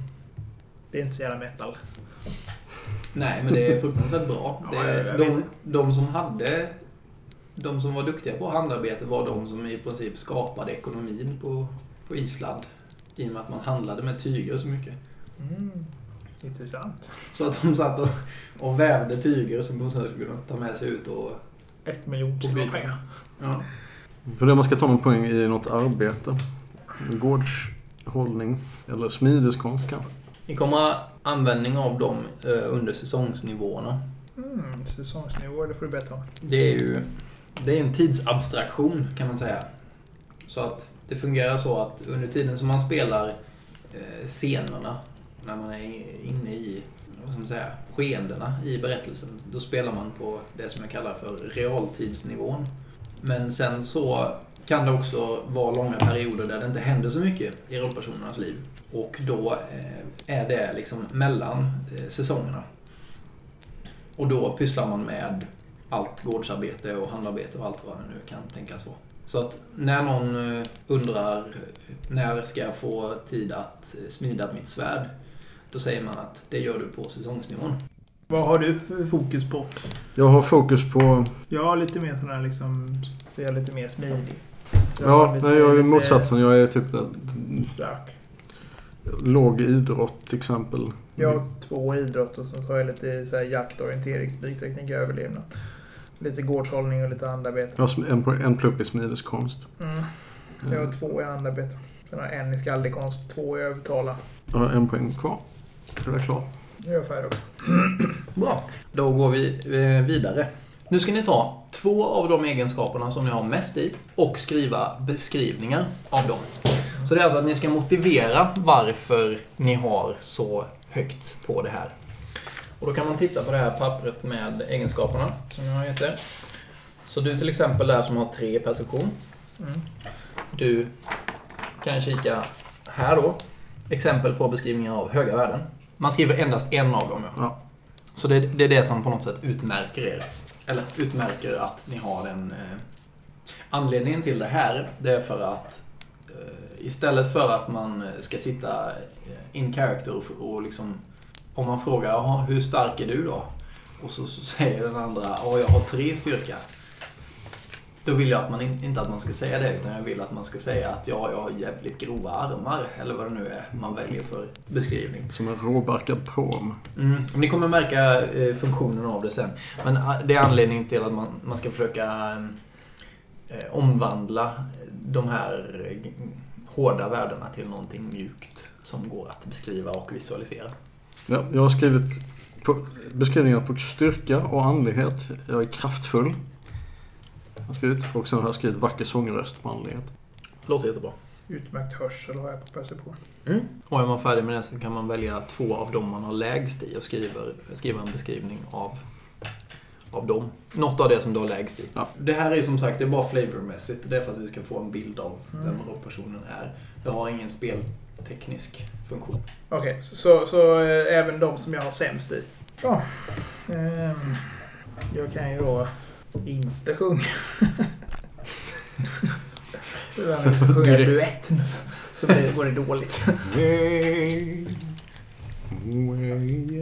Det är inte så jävla metal. Nej, men det är fruktansvärt bra. Ja, Det, jag vet de, de som hade... De som var duktiga på handarbete var de som i princip skapade ekonomin på, på Island. I och med att man handlade med tyger så mycket. Mm. Intressant. Så att de satt och, och vävde tyger som de sen skulle kunna ta med sig ut och... Ett miljon På kilo pengar. Ja. För det man ska ta någon poäng i något arbete. Gårdshållning. Eller smideskonst kanske. Ni kommer användning av dem eh, under säsongsnivåerna. Mm, säsongsnivå, det får du berätta om. Det är ju det är en tidsabstraktion kan man säga. Så att det fungerar så att under tiden som man spelar eh, scenerna, när man är inne i vad ska man säga, skeendena i berättelsen, då spelar man på det som jag kallar för realtidsnivån. Men sen så kan det också vara långa perioder där det inte händer så mycket i rollpersonernas liv. Och då eh, är det liksom mellan eh, säsongerna. Och då pysslar man med allt gårdsarbete och handarbete och allt vad det nu kan tänkas vara. Så att när någon eh, undrar när ska jag få tid att smida mitt svärd? Då säger man att det gör du på säsongsnivån. Vad har du för fokus på? Jag har fokus på... Jag har lite mer sån här liksom, så jag är lite mer smidig. Ja, nej, jag är lite motsatsen. Jag är typ stark. låg idrott till exempel. Jag har två idrotter och sen så har jag lite så här jakt, orientering, spikteknik, överlevnad. Lite gårdshållning och lite handarbete. Jag har en, en plupp i smideskonst. Mm. Jag har två i handarbete. Sen har jag en i skaldekonst, två i övertala. Jag har en poäng kvar. Är jag klar? Nu är jag färdig också. <clears throat> Bra. Då går vi eh, vidare. Nu ska ni ta två av de egenskaperna som ni har mest i och skriva beskrivningar av dem. Så det är alltså att ni ska motivera varför ni har så högt på det här. Och då kan man titta på det här pappret med egenskaperna som jag har gett er. Så du till exempel där som har tre perception. Mm. Du kan kika här då. Exempel på beskrivningar av höga värden. Man skriver endast en av dem. Ja. Så det, det är det som på något sätt utmärker er. Eller utmärker att ni har den... Eh, anledningen till det här, det är för att eh, istället för att man ska sitta eh, in character och, och liksom... Om man frågar hur stark är du då? Och så, så säger den andra jag har tre styrka. Då vill jag att man in, inte att man ska säga det, utan jag vill att man ska säga att ja, jag har jävligt grova armar, eller vad det nu är man väljer för beskrivning. Som en råbarkad pråm. Mm. Ni kommer märka eh, funktionen av det sen. Men eh, det är anledningen till att man, man ska försöka eh, omvandla de här eh, hårda värdena till någonting mjukt som går att beskriva och visualisera. Ja, jag har skrivit beskrivningar på styrka och andlighet. Jag är kraftfull. Jag har skrivit. Och sen har jag skrivit vacker sångröst på andlighet. Låter jättebra. Utmärkt hörsel har jag på perception. Och är man färdig med det så kan man välja två av dem man har lägst i och skriver, skriva en beskrivning av, av dem. Något av det som du har lägst i. Ja. Det här är som sagt det är bara flavormässigt. Det är för att vi ska få en bild av Mm. vem rollpersonen är. Det har ingen spelteknisk funktion. Okej, så, så, så eh, även de som jag har sämst i. Ja. Ehm, jag kan ju då inte kan sjunga <laughs> duett nu. Så det går det dåligt.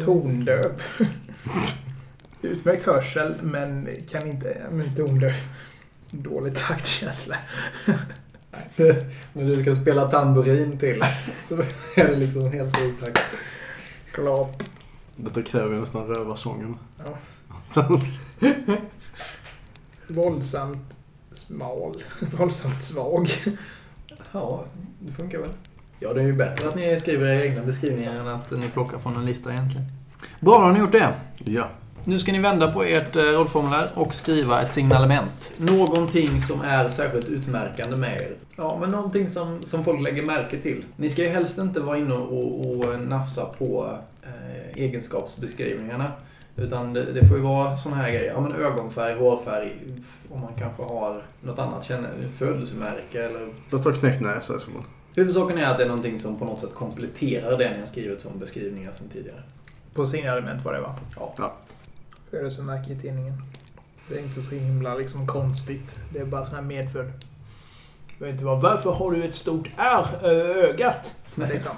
Tondöv. Utmärkt hörsel men kan inte... Men tondöv. Dålig taktkänsla. När du ska spela tamburin till så är det liksom helt otakt. Klap. Detta kräver ju nästan rövarsången. Ja. <laughs> Våldsamt smal. <laughs> Våldsamt svag. Ja, det funkar väl. Ja, det är ju bättre att ni skriver era egna beskrivningar än att ni plockar från en lista egentligen. Bra, då har ni gjort det. Ja. Nu ska ni vända på ert eh, rollformulär och skriva ett signalement. Någonting som är särskilt utmärkande med er. Ja, men någonting som, som folk lägger märke till. Ni ska ju helst inte vara inne och, och nafsa på eh, egenskapsbeskrivningarna. Utan det, det får ju vara såna här grejer. Ja, men ögonfärg, hårfärg. Om man kanske har något annat känne, födelsemärke eller... Jag tar knäckt näsa i så fall. Huvudsaken är att det är någonting som på något sätt kompletterar det ni har skrivit som beskrivningar sedan tidigare. På signalement var det va? Ja. Födelsemärke i tidningen. Det är inte så himla liksom konstigt. Det är bara sån här medfödd. Jag vet inte vad, varför har du ett stort R över ögat? Men det är klart.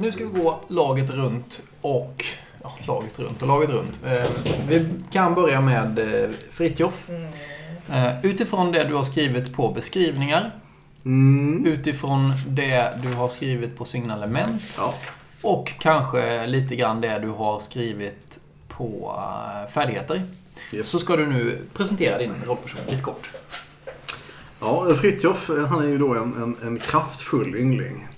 Nu ska vi gå laget runt och... Ja, laget runt och laget runt. Eh, vi kan börja med eh, Fritjof. Eh, utifrån det du har skrivit på beskrivningar, Mm. utifrån det du har skrivit på signalement Ja. och kanske lite grann det du har skrivit på eh, färdigheter. Yes. Så ska du nu presentera din rollperson lite kort. Ja, Fritjof, han är ju då en, en, en kraftfull yngling.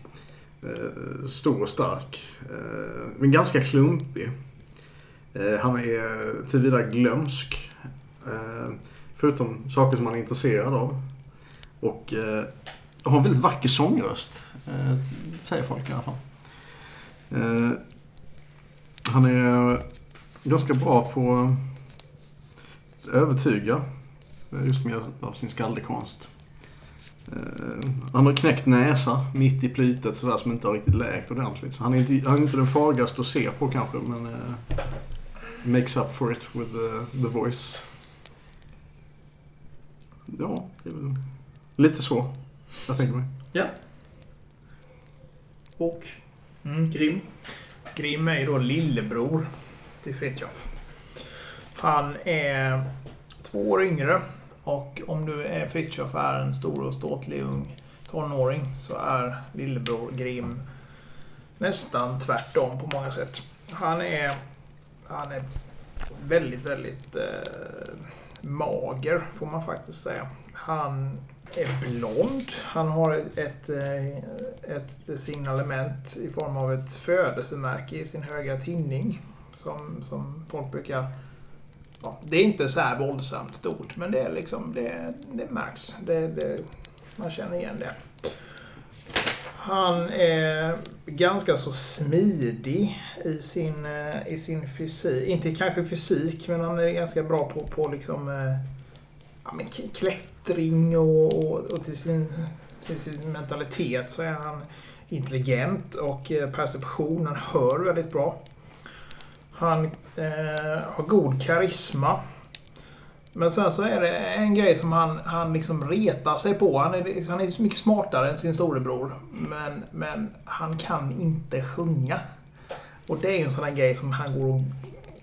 Eh, stor och stark. Eh, men ganska klumpig. Eh, han är till vida glömsk. Förutom saker som han är intresserad av. Och har en väldigt vacker sångröst. Säger folk i alla fall. Han är ganska bra på att övertyga. Just med hjälp av sin skaldekonst. Eh, han har knäckt näsa mitt i plytet sådär som inte har riktigt läkt ordentligt. Så han är inte, han är inte den farligaste att se på kanske men eh, makes up for it with the, the voice. Ja, det är väl lite så jag tänker mig. Och Mm. Grim. Grim är ju då lillebror till Fritjof. Han är två år yngre och om du är Fritiof är en stor och ståtlig ung tonåring så är lillebror Grim nästan tvärtom på många sätt. Han är, han är väldigt, väldigt eh, mager får man faktiskt säga. Han är blond. Han har ett, ett, ett signalement i form av ett födelsemärke i sin högra tinning. Som, som folk brukar... Ja, det är inte så här våldsamt stort, men det, är liksom, det, det märks. Det, det, man känner igen det. Han är ganska så smidig i sin, eh, i sin fysik. Inte kanske fysik, men han är ganska bra på, på liksom, eh, ja, men klättring och, och, och till sin, till sin mentalitet så är han intelligent och eh, perception. Han hör väldigt bra. Han eh, har god karisma. Men sen så är det en grej som han, han liksom retar sig på. Han är, han är så mycket smartare än sin storebror. Men, men han kan inte sjunga. Och det är ju en sån här grej som han går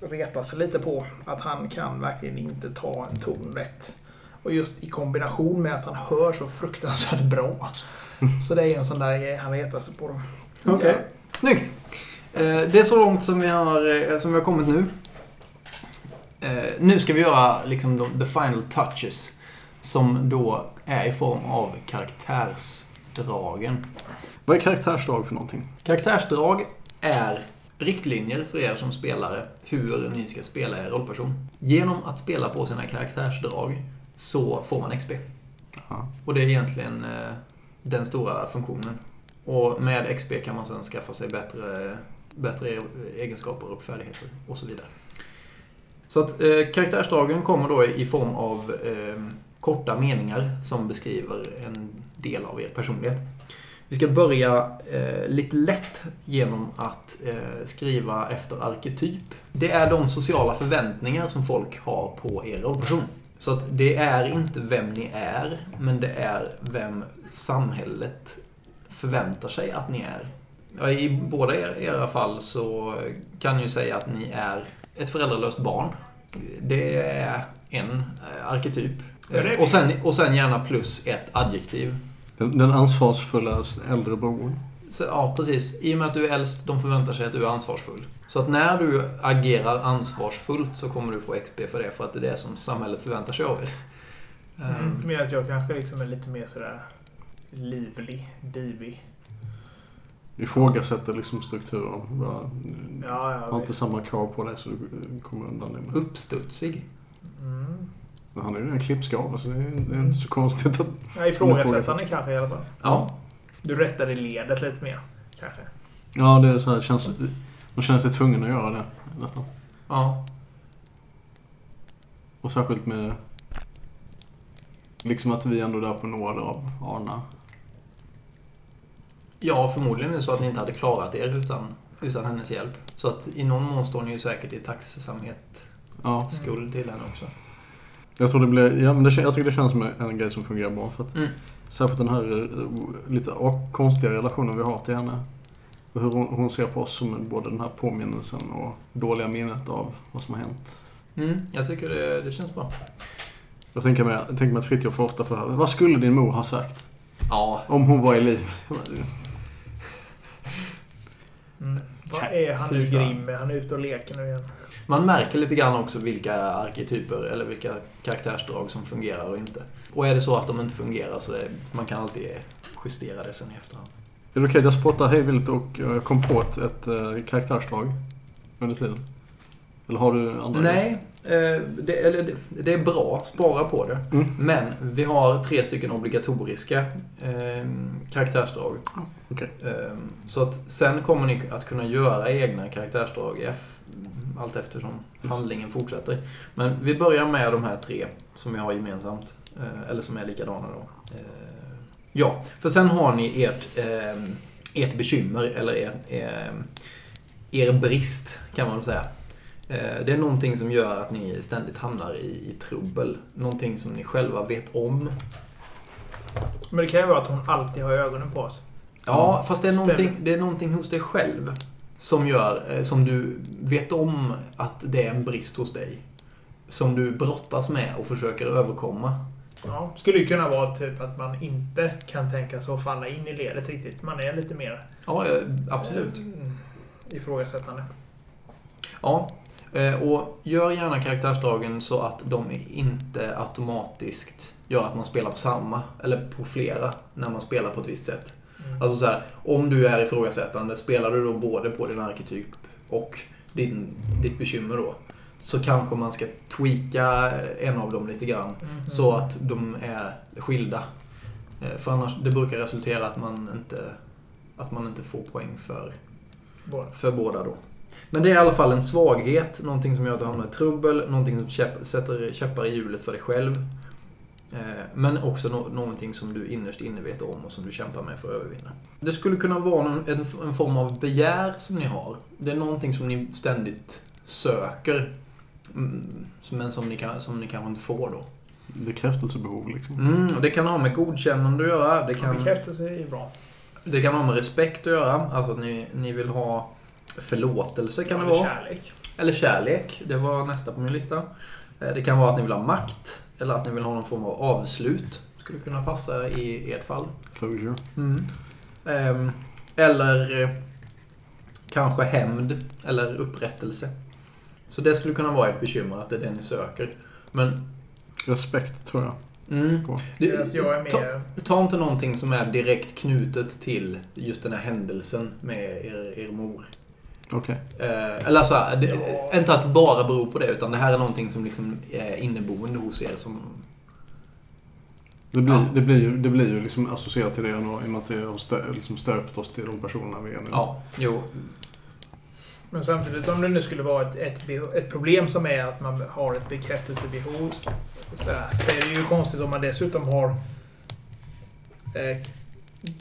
och retar sig lite på. Att han kan verkligen inte ta en ton rätt. Och just i kombination med att han hör så fruktansvärt bra. <laughs> Så det är ju en sån där grej han retar sig på. Okej. Snyggt. Eh, Det är så långt som vi har, eh, som vi har kommit nu. Eh, Nu ska vi göra liksom the final touches. Som då är i form av karaktärsdragen. Vad är karaktärsdrag för någonting? Karaktärsdrag är riktlinjer för er som spelare hur ni ska spela er rollperson. Genom att spela på sina karaktärsdrag så får man XP. Ja. Och det är egentligen den stora funktionen. Och med XP kan man sedan skaffa sig bättre, bättre e- egenskaper och färdigheter och så vidare. Så att eh, karaktärsdragen kommer då i form av eh, korta meningar som beskriver en del av er personlighet. Vi ska börja eh, lite lätt genom att eh, skriva efter arketyp. Det är de sociala förväntningar som folk har på er rollperson. Så att det är inte vem ni är, men det är vem samhället förväntar sig att ni är. I båda er, era fall så kan ni ju säga att ni är ett föräldralöst barn. Det är en eh, arketyp. Och, sen, och sen gärna plus ett adjektiv. Den, den ansvarsfulla äldre brodern. Så, ja, precis. I och med att du är äldst, de förväntar sig att du är ansvarsfull. Så att när du agerar ansvarsfullt så kommer du få XP för det, för att det är det som samhället förväntar sig av er. Mm. Ehm, Mer att jag kanske liksom är lite mer sådär livlig, divig. Ifrågasätter liksom strukturen. Bara, Ja, har inte samma krav på dig så du kommer undan det med. Uppstudsig. Mm. Men han är ju en klippskava så det är, det är inte så konstigt att... Ja, ifrågasättande kanske i alla fall. Ja. Du rättar i ledet lite mer, kanske. Ja, det är så här, känns, man känner sig tvungen att göra det nästan. Ja. Och särskilt med... Liksom att vi ändå är där på nåd av Arna. Ja, förmodligen är det så att ni inte hade klarat er utan utan hennes hjälp. Så att i någon mån står ni ju säkert i tacksamhet, Ja. skuld till henne också. Jag tror det blir, ja men det, jag tycker det känns som en grej som fungerar bra. För att, Mm. Särskilt den här eh, lite konstiga relationen vi har till henne. Och hur hon, hon ser på oss som både den här påminnelsen och dåliga minnet av vad som har hänt. Mm, jag tycker det, det känns bra. Jag tänker mig, jag tänker mig att Fritiof får ofta för Vad skulle din mor ha sagt? Ja, Om hon var i livet? Mm. Vad är han nu Fy fan. Grim med? Han är ute och leker nu igen. man märker lite grann också vilka arketyper eller vilka karaktärsdrag som fungerar och inte. Och är det så att de inte fungerar så det, man kan alltid justera det sen i efterhand. Är det okej att jag spottar hejvilt och eh, kom på ett, ett eh, karaktärsdrag under tiden? Eller har du andra? Nej, det, eller det, är bra. Spara på det. Mm. Men vi har tre stycken obligatoriska eh, karaktärsdrag. okej. Eh, så att sen kommer ni att kunna göra egna karaktärsdrag eff, allt eftersom Yes. handlingen fortsätter. Men vi börjar med de här tre som vi har gemensamt. Eh, eller som är likadana då. Eh, ja, för sen har ni ert, eh, ert bekymmer, eller er, eh, er brist kan man väl säga. Eh, Det är någonting som gör att ni ständigt hamnar i, i trubbel. Någonting som ni själva vet om. Men det kan ju vara att hon alltid har ögonen på oss. Ja, fast det är, någonting, det är någonting hos dig själv som gör, eh, som du vet om att det är en brist hos dig. Som du brottas med och försöker överkomma. Ja, skulle ju kunna vara typ att man inte kan tänka sig att falla in i ledet riktigt. Man är lite mer Ja, eh, absolut. ifrågasättande. Ja, och gör gärna karaktärsdragen så att de inte automatiskt gör att man spelar på samma, eller på flera, när man spelar på ett visst sätt. Mm. Alltså så här, om du är ifrågasättande, spelar du då både på din arketyp och din, ditt bekymmer då, så kanske man ska tweaka en av dem lite grann, Mhm. så att de är skilda. Eh, För annars, det brukar resultera att man inte, att man inte får poäng för Båda. för båda då. Men det är i alla fall en svaghet, någonting som gör att du hamnar i trubbel, någonting som käpp, sätter käppar i hjulet för dig själv. Eh, Men också no någonting som du innerst inne vet om och som du kämpar med för att övervinna. Det skulle kunna vara någon, en, en form av begär som ni har. Det är någonting som ni ständigt söker. mm, Men som ni, kan, som ni kanske inte får då. Bekräftelsebehov liksom. Mm, och det kan ha med godkännande att göra. Det kan, Bekräftelse är bra. det kan ha med respekt att göra. Alltså att ni, ni vill ha förlåtelse kan det Eller vara. Kärlek. Eller kärlek, det var nästa på min lista. Eh, Det kan vara att ni vill ha makt, eller att ni vill ha någon form av avslut. Skulle kunna passa i ert fall. Closure. Ehm, Eller eh, kanske hämnd, eller upprättelse. Så det skulle kunna vara ett bekymmer, att det är det ni söker. Men... Respekt tror jag. Mm, det, jag är ta, ta inte någonting som är direkt knutet till just den här händelsen med er, er mor. Okej. Eh, eller så här, det, Ja. inte att det bara beror på det, utan det här är någonting som liksom är inneboende hos er som... Det blir, Ja. det blir ju, det blir ju liksom associerat till det ändå, i och med att det har stö, liksom stöpt oss till de personerna vi är nu. Ja, jo. Men samtidigt om det nu skulle vara ett, ett, ett problem som är att man har ett bekräftelsebehov så, här, så är det ju konstigt om man dessutom har eh,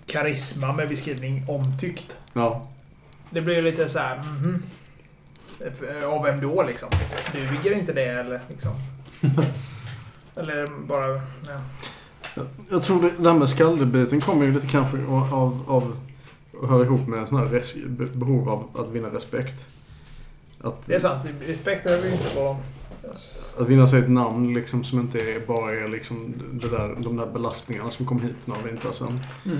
karisma med beskrivning omtyckt. Ja. Det blir ju lite så här, mhm. Eh, Av vem då liksom? Duger inte det eller liksom? <laughs> eller bara... Ja. Jag, tror det, det här med skaldebiten kommer ju lite kanske av, av, höra ihop med sån här res, be- behov av att vinna respekt. Att, Det är sant, respekt behöver ju inte vara... att vinna sig ett namn liksom som inte är, bara är liksom det där, de där belastningarna som kom hit några vintrar sedan. Mm.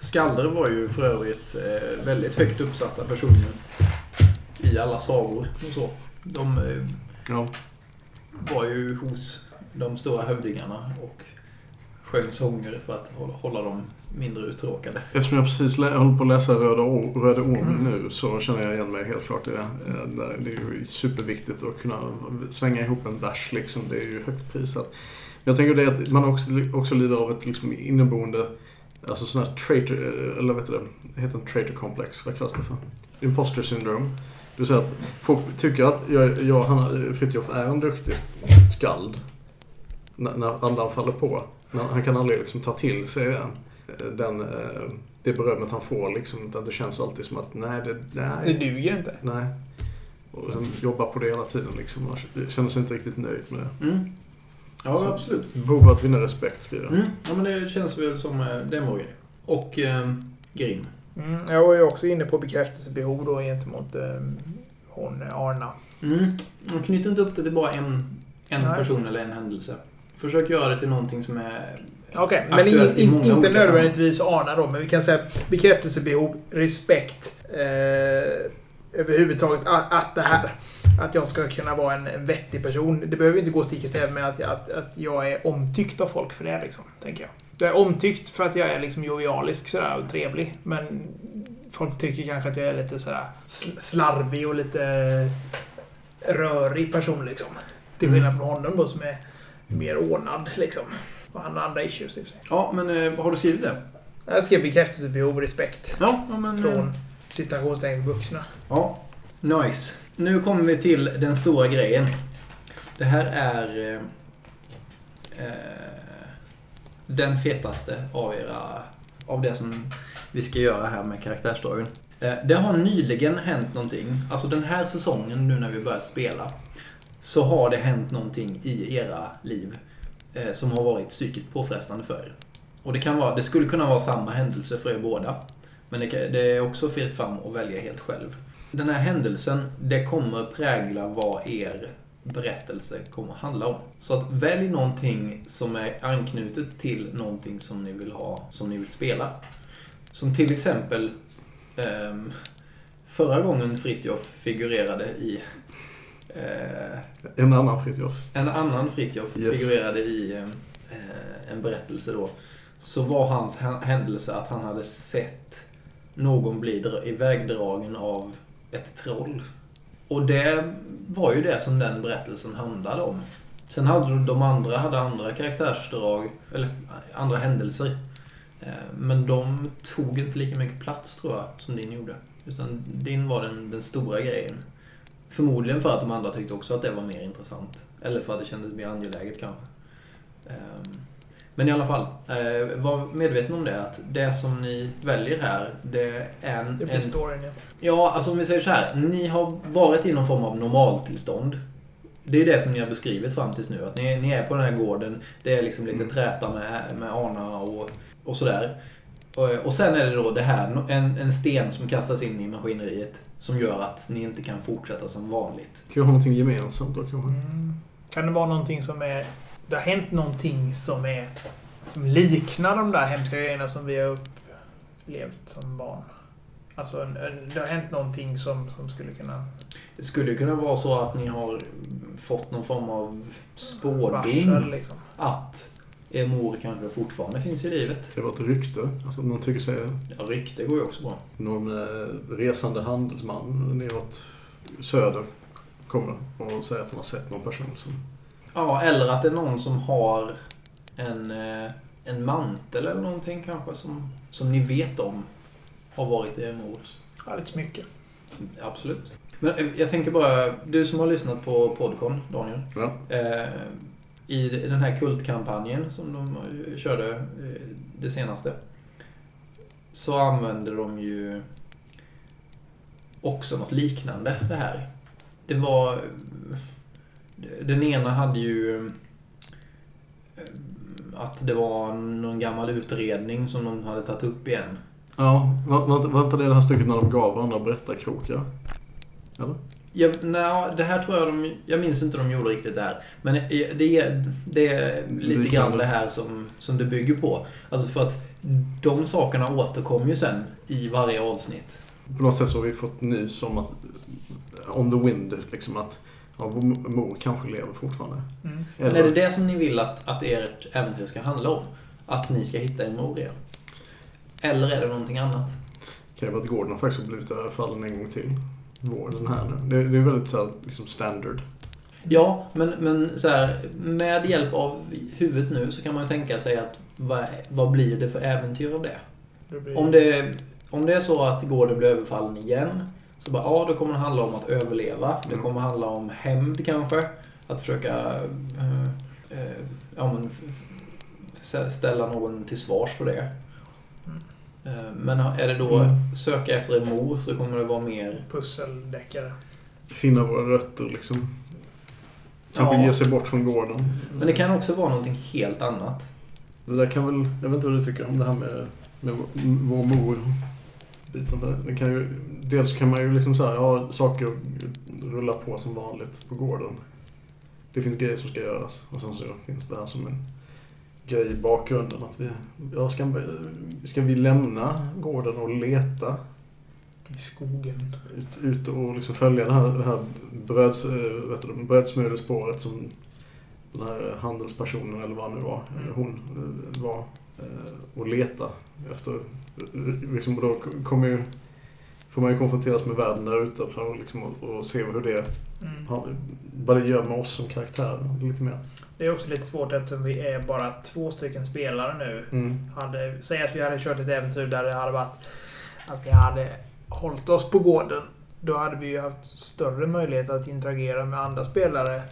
Skalder var ju för övrigt eh, väldigt högt uppsatta personer i alla sagor och så. De eh, Ja. var ju hos de stora hövdingarna och sjöng sånger för att hålla, dem mindre uttråkade. Eftersom jag precis håller på att läsa Röda, Or- Röda Orm Mm. nu så känner jag igen mig helt klart i det. Eh, Det är ju superviktigt att kunna svänga ihop en vers liksom. Det är ju högt prisat. Jag tänker det att man också, också lider av ett liksom inneboende, alltså sån här traitor, eller vad heter det? Det heter en traitor complex, vad kallas det för? Imposter syndrome. Du säger att folk tycker att jag, jag han, Fritiof är en duktig skald. När, när andan faller på. Men han kan aldrig liksom ta till sig den, den, eh, det berömmet han får liksom. Att det känns alltid som att nej, det, Det nej, duger inte. nej. Och sen jobba på det hela tiden liksom. Jag känner sig inte riktigt nöjd med det. Mm. Ja, Så- absolut. Behov att vinna respekt, skriver. Mm. Ja, men det känns väl som eh, det är en bra grej. Och eh, Grim. Mm, jag var ju också inne på bekräftelsebehov då gentemot eh, hon Arna. Mm. Knyt inte upp det till bara en, en Nej. person eller en händelse. Försök göra det till någonting som är... Okej, men Aktuellt in, in, inte nödvändigtvis Arna då, men vi kan säga bekräftelsebehov, respekt. Eh, överhuvudtaget att, att det här. Att jag ska kunna vara en, en vettig person. Det behöver inte gå stick i stäv med att, att, att jag är omtyckt av folk för det, liksom, tänker jag. Jag är omtyckt för att jag är liksom jovialisk sådär, och trevlig. Men folk tycker kanske att jag är lite sådär sl- slarvig och lite rörig person liksom. Till Mm. skillnad från honom då som är mer ordnad liksom. Och han har andra issues i och för sig. Ja, men eh, har du skrivit det? Jag skrev bekräftelsebehov och respekt. Ja, ja men... eh, Från citationstecken vuxna. Ja, nice. Nu kommer vi till den stora grejen. Det här är eh, eh den fetaste av era, av det som vi ska göra här med karaktärsdagen. Eh, det har nyligen hänt någonting, alltså den här säsongen nu när vi börjat spela, så har det hänt någonting i era liv eh, som har varit psykiskt påfrestande för er. Och det, kan vara, det skulle kunna vara samma händelse för er båda. Men det, är också fritt fram att välja helt själv. Den här händelsen, det kommer prägla vad er berättelse kommer handla om. Så att välj någonting som är anknutet till någonting som ni vill ha, som ni vill spela. Som till exempel ehm, förra gången Fritjof figurerade i eh, En annan Fritiof. en annan Fritjof Yes. figurerade i eh, en berättelse då. Så var hans hä- händelse att han hade sett någon blir ivägdragen av ett troll. Och det var ju det som den berättelsen handlade om. Sen hade de andra hade andra karaktärsdrag, eller andra händelser. Eh, men de tog inte lika mycket plats tror jag, som din gjorde. Utan din var den, den stora grejen. Förmodligen för att de andra tyckte också att det var mer intressant. Eller för att det kändes mer angeläget kanske. Ehm, men i alla fall, eh, var medveten om det att det som ni väljer här, det är en... Det blir en storyn ja. Ja, alltså om vi säger så här. Ni har varit i någon form av normaltillstånd. Det är det som ni har beskrivit fram tills nu. Att ni, ni är på den här gården. Det är liksom lite Mm. träta med, med Arna och, och sådär. Och, och sen är det då det här, en, en sten som kastas in i maskineriet. Som gör att ni inte kan fortsätta som vanligt. Kan vi ha någonting gemensamt då kanske? Mm. Kan det vara någonting som är... Det har hänt någonting som är... Som liknar de där hemska grejerna som vi har upplevt som barn. Alltså, en, en, det har hänt någonting som, som skulle kunna... Det skulle kunna vara så att ni har fått någon form av spårdom. Varsel liksom. Att er mor kanske fortfarande finns i livet. Det var ett rykte. Alltså någon tycker sig Ja, rykte går ju också bra. någon eh, resande handelsman neråt söder kommer och säger att han har sett någon person som... Ja, eller att det är någon som har en, eh, en mantel eller någonting kanske som, som ni vet om har varit er mors. Alldeles mycket. Absolut. Men eh, jag tänker bara, du som har lyssnat på Podcon, Daniel. Ja. Eh, I den här kultkampanjen som de körde det senaste. Så använder de ju också något liknande det här. Det var... Den ena hade ju eh, att det var någon gammal utredning som de hade tagit upp igen. Ja, var, var, inte- var inte det det här stycket när de gav varandra berättarkrokar? Eller? Ja, nej, det här tror jag de... Jag minns inte de gjorde riktigt det här. Men det är, det är lite Liknande. grann det här som, som det bygger på. Alltså för att de sakerna återkommer ju sen i varje avsnitt. På något sätt så har vi fått nys om att on the wind, liksom att ja, vår mor kanske lever fortfarande. Mm. Men är det det som ni vill att, att ert äventyr ska handla om? Att ni ska hitta er mor igen? Eller är det någonting annat? kan ju vara att Gordon faktiskt har blivit överfallen en gång till. Vår, den här nu. Det, det är väldigt här, liksom standard. Ja, men, men så här, med hjälp av huvudet nu så kan man ju tänka sig att vad, vad blir det för äventyr av det? Det blir- Om det, om det är så att Gordon blir överfallen igen, så bara, ja, då kommer det handla om att överleva. Det Mm. kommer handla om hämnd kanske. Att försöka eh, eh, ja, men, ställa någon till svars för det. Eh, Men är det då Mm. söka efter en mor så kommer det vara mer... Pusseldeckare. Finna våra rötter liksom. Kanske Ja. ge sig bort från gården. Men det kan också vara någonting helt annat. Det där kan väl, jag vet inte vad du tycker om det här med, med vår- vår mor. Biten. Det kan ju, dels kan man ju liksom så här, ha saker rulla på som vanligt på gården. Det finns grejer som ska göras. Och sen så finns det här som en grej i bakgrunden. Att vi, ja, ska, ska vi lämna gården och leta I skogen. ut, ut och liksom följa det här, det här bröds, eh, du, brödsmulespåret som den här handelspersonen eller vad han nu var, eller hon eh, var eh, och leta efter. Liksom, och då kommer ju, får man ju konfronteras med världen där ute för att liksom, och, och se hur det, Mm. har- vad det gör med oss som karaktärer. Lite mer. Det är också lite svårt eftersom vi är bara två stycken spelare nu. Hade, säg att vi hade kört ett äventyr där det hade varit att vi hade hållit oss på gården. Då hade vi ju haft större möjlighet att interagera med andra spelare.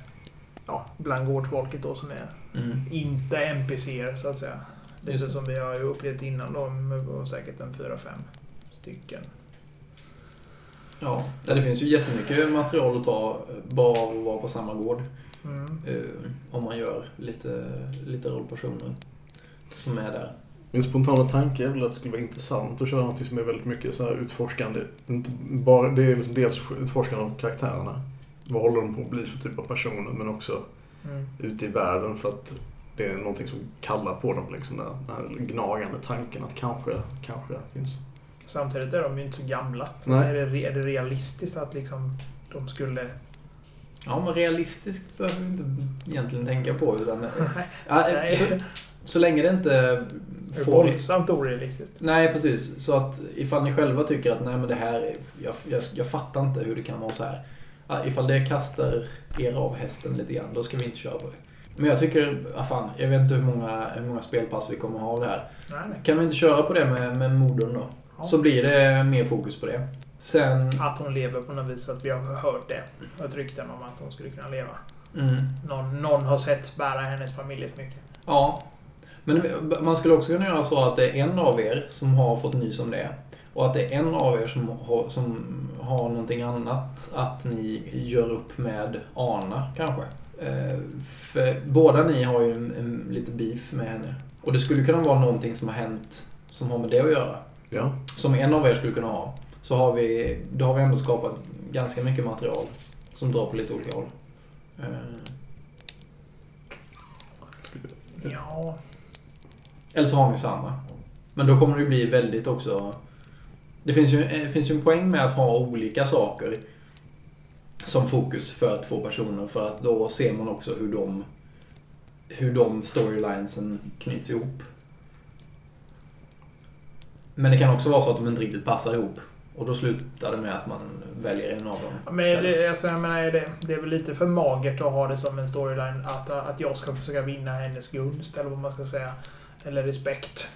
Ja, bland gårdsfolket då som är Mm. inte NPCer så att säga. Lite som vi har ju upplevt innan då med var säkert en fyra, fem stycken. Ja, det finns ju jättemycket material att ta bara av att vara på samma gård. Mm. eh, Om man gör lite, lite rollpersoner som är där. Min spontana tanke är väl att det skulle vara intressant att köra något som är väldigt mycket så här utforskande. Inte bara, det är liksom dels utforskande av karaktärerna. Vad håller de på att bli för typ av personer men också Mm. ute i världen för att det är någonting som kallar på dem. Liksom där, den här gnagande tanken att kanske, kanske finns. Samtidigt är de ju inte så gamla. Så Nej. är, det, är det realistiskt att liksom de skulle... Ja, men realistiskt behöver vi inte egentligen tänka på. Utan, <laughs> ja, Nej. så, så länge det inte Det är får... våldsamt orealistiskt. Nej, precis. Så att ifall ni själva tycker att nej men det här, är- jag, jag, jag fattar inte hur det kan vara så här. Ifall det kastar er av hästen lite grann, då ska vi inte köra på det. Men jag tycker, ah, fan, jag vet inte hur många, hur många spelpass vi kommer ha av det här. Nej, nej. Kan vi inte köra på det med, med modern då? Ja. Så blir det mer fokus på det. Sen... Att hon lever på något vis för att vi har hört det. Hört rykten om att hon skulle kunna leva. Mm, Någon, någon har sett bära hennes familj ett mycket. ja. Men man skulle också kunna göra så att det är en av er som har fått nys om det. Och att det är en av er som har, som har någonting annat att ni gör upp med Ana, kanske. Eh, för båda ni har ju en, en lite beef med henne. Och det skulle kunna vara någonting som har hänt som har med det att göra. Ja. Som en av er skulle kunna ha. Så har vi, då har vi ändå skapat ganska mycket material som drar på lite olika håll. Eh, Ja. Eller så har ni samma. Men då kommer det bli väldigt också... Det finns ju, eh, finns ju en poäng med att ha olika saker som fokus för två personer för att då ser man också hur de hur de storylinesen knyts ihop. Men det kan också vara så att de inte riktigt passar ihop. Och då slutar det med att man väljer en av dem. Men istället. det, alltså, jag menar, det, det är väl lite för magert att ha det som en storyline att, att jag ska försöka vinna hennes gunst eller vad man ska säga. Eller respekt.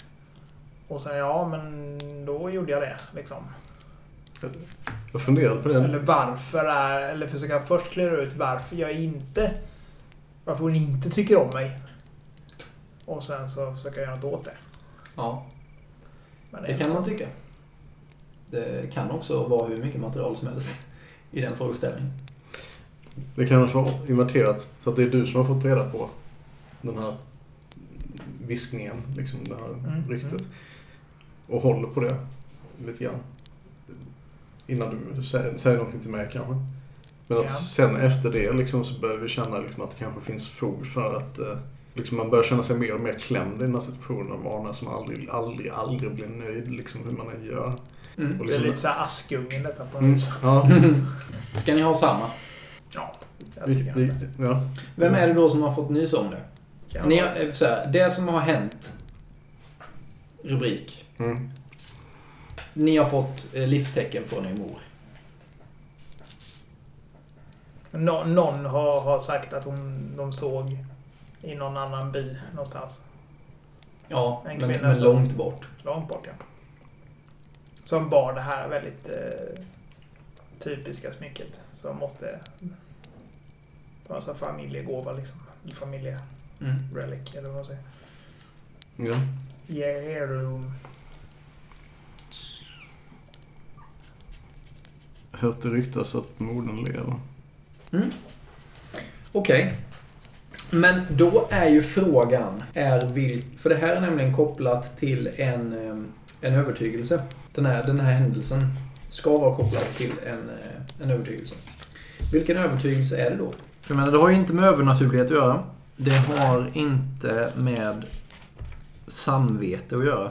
Och sen, ja men då gjorde jag det liksom. Jag funderade på det. Eller varför är... Eller försöka först klura ut varför jag inte... Varför hon inte tycker om mig. Och sen så försöka göra något åt det. Ja, Men det kan liksom- man tycka. Det kan också vara hur mycket material som helst i den frågeställningen. Det kan också vara inverterat. Så att det är du som har fått reda på den här viskningen, liksom det här Mm, ryktet. mm. Och håller på det lite grann. Innan du säger, säger någonting till mig kanske. Men att Ja. sen efter det liksom, så börjar vi känna liksom, att det kanske finns fog för att eh, liksom, man börjar känna sig mer och mer klämd i den här situationen. av Arne som aldrig, aldrig, aldrig blir nöjd liksom, hur man än gör. Mm. Och Det är liksom- lite såhär Askungen detta på något Mm, ja, <laughs> Ska ni ha samma? Ja, jag vi, tycker vi, det ja. Vem är det då som har fått nys om det? Ni, har- eh, så här, det som har hänt. Rubrik. Mm. Ni har fått eh, livstecken från er mor. Nå, någon har, har sagt att hon, de såg i någon annan by någonstans. Ja, En men, men som- långt bort. Långt bort ja. Som bar det här väldigt eh, typiska smycket. Som måste vara en sån familjegåva liksom. Eller Familjerelic Mm. eller vad man säger. Ja. Heirloom. Hört det ryktas att modern lever. Okej. Men då är ju frågan, är vil, för det här är nämligen kopplat till en, eh, en övertygelse. Den här, den här händelsen ska vara kopplad till en, eh, en övertygelse. Vilken övertygelse är det då? För jag menar, det har ju inte med övernaturlighet att göra. Det har inte med samvete att göra.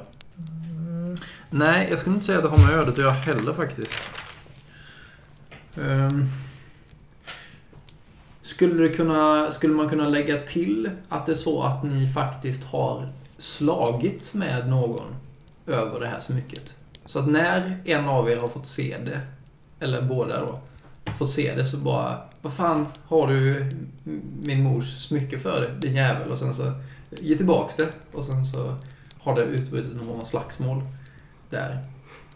Nej, jag skulle inte säga att det har med ödet att göra heller faktiskt. Um, Skulle, det kunna, skulle man kunna lägga till att det är så att ni faktiskt har slagits med någon över det här smycket? Så att när en av er har fått se det, eller båda då, fått se det så bara Vad fan har du min mors smycke för din jävel? Och sen så ge tillbaks det. Och sen så har det utbrutit någon form av slagsmål där.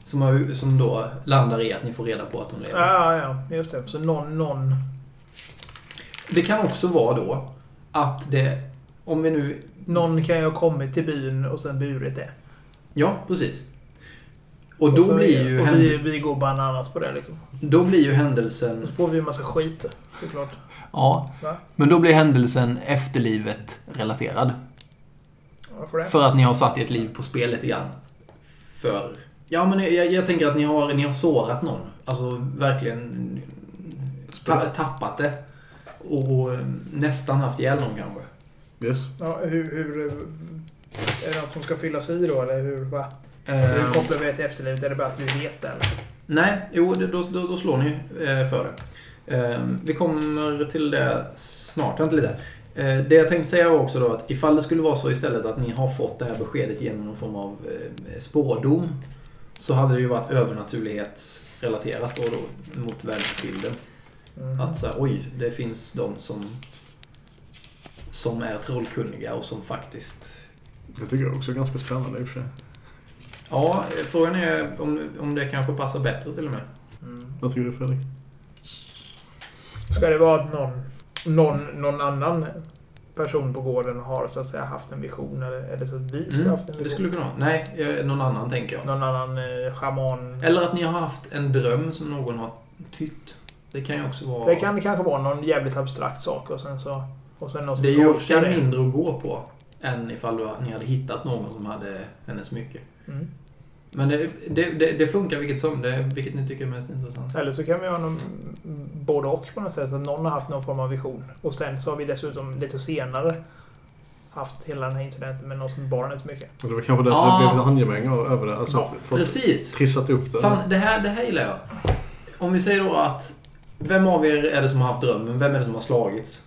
Som, har, som då landar i att ni får reda på att hon lever. Ja, ja, just det. Så någon, någon... Det kan också vara då att det, om vi nu... Någon kan ju ha kommit till byn och sen burit det. Ja, precis. Och då så blir ju, Och vi, vi går bananas på det liksom. då blir ju händelsen... Så får vi en massa skit såklart. Ja, Va? men då blir händelsen efterlivet relaterad. Varför det? För att ni har satt ert liv på spel lite grann. För... Ja, men jag, jag tänker att ni har, ni har sårat någon. Alltså verkligen ta, tappat det. Och eh, nästan haft ihjäl någon kanske. Yes. Ja, hur, hur... Är det något som ska fyllas i då, eller hur? Va? Hur Eh, kopplar vi det till efterlivet? Är det bara att vi vet det? eller? Nej, jo, då, då, då slår ni eh, för det. Eh, vi kommer till det snart. Vänta lite. Eh, det jag tänkte säga var också då att ifall det skulle vara så istället att ni har fått det här beskedet genom någon form av eh, spårdom så hade det ju varit övernaturlighetsrelaterat då, då mot världsbilden. Mhm. Att så här, oj, det finns de som som är trollkunniga och som faktiskt... Jag tycker det också är ganska spännande i och för sig. Ja, frågan är om, om det kanske passar bättre till och med. Mm. Vad tycker du Fredrik? Ska det vara att någon, någon, någon annan person på gården har så att säga haft en vision? Eller är det så att vi ska Mm, haft en vision? det skulle kunna vara. Nej, eh, någon annan tänker jag. Någon annan eh, schaman? Eller att ni har haft en dröm som någon har tytt. Det kan ju också vara... Det kan kanske vara någon jävligt abstrakt sak och sen så... Och sen någon som det är ju mindre att gå på än ifall ni hade hittat någon som hade hennes smycke. Mm. Men det, det, det, det funkar vilket som. Det, vilket ni tycker är mest intressant. Eller så kan vi ha någon, både och på något sätt. Att någon har haft någon form av vision. Och sen så har vi dessutom lite senare haft hela den här incidenten med någon som barnet mycket. Och det var kanske därför Ja. det blev lite angemäng över det. Alltså Ja, Precis! trissat upp det. Fan, det här, det här gillar jag. Om vi säger då att... Vem av er är det som har haft drömmen? Vem är det som har slagits?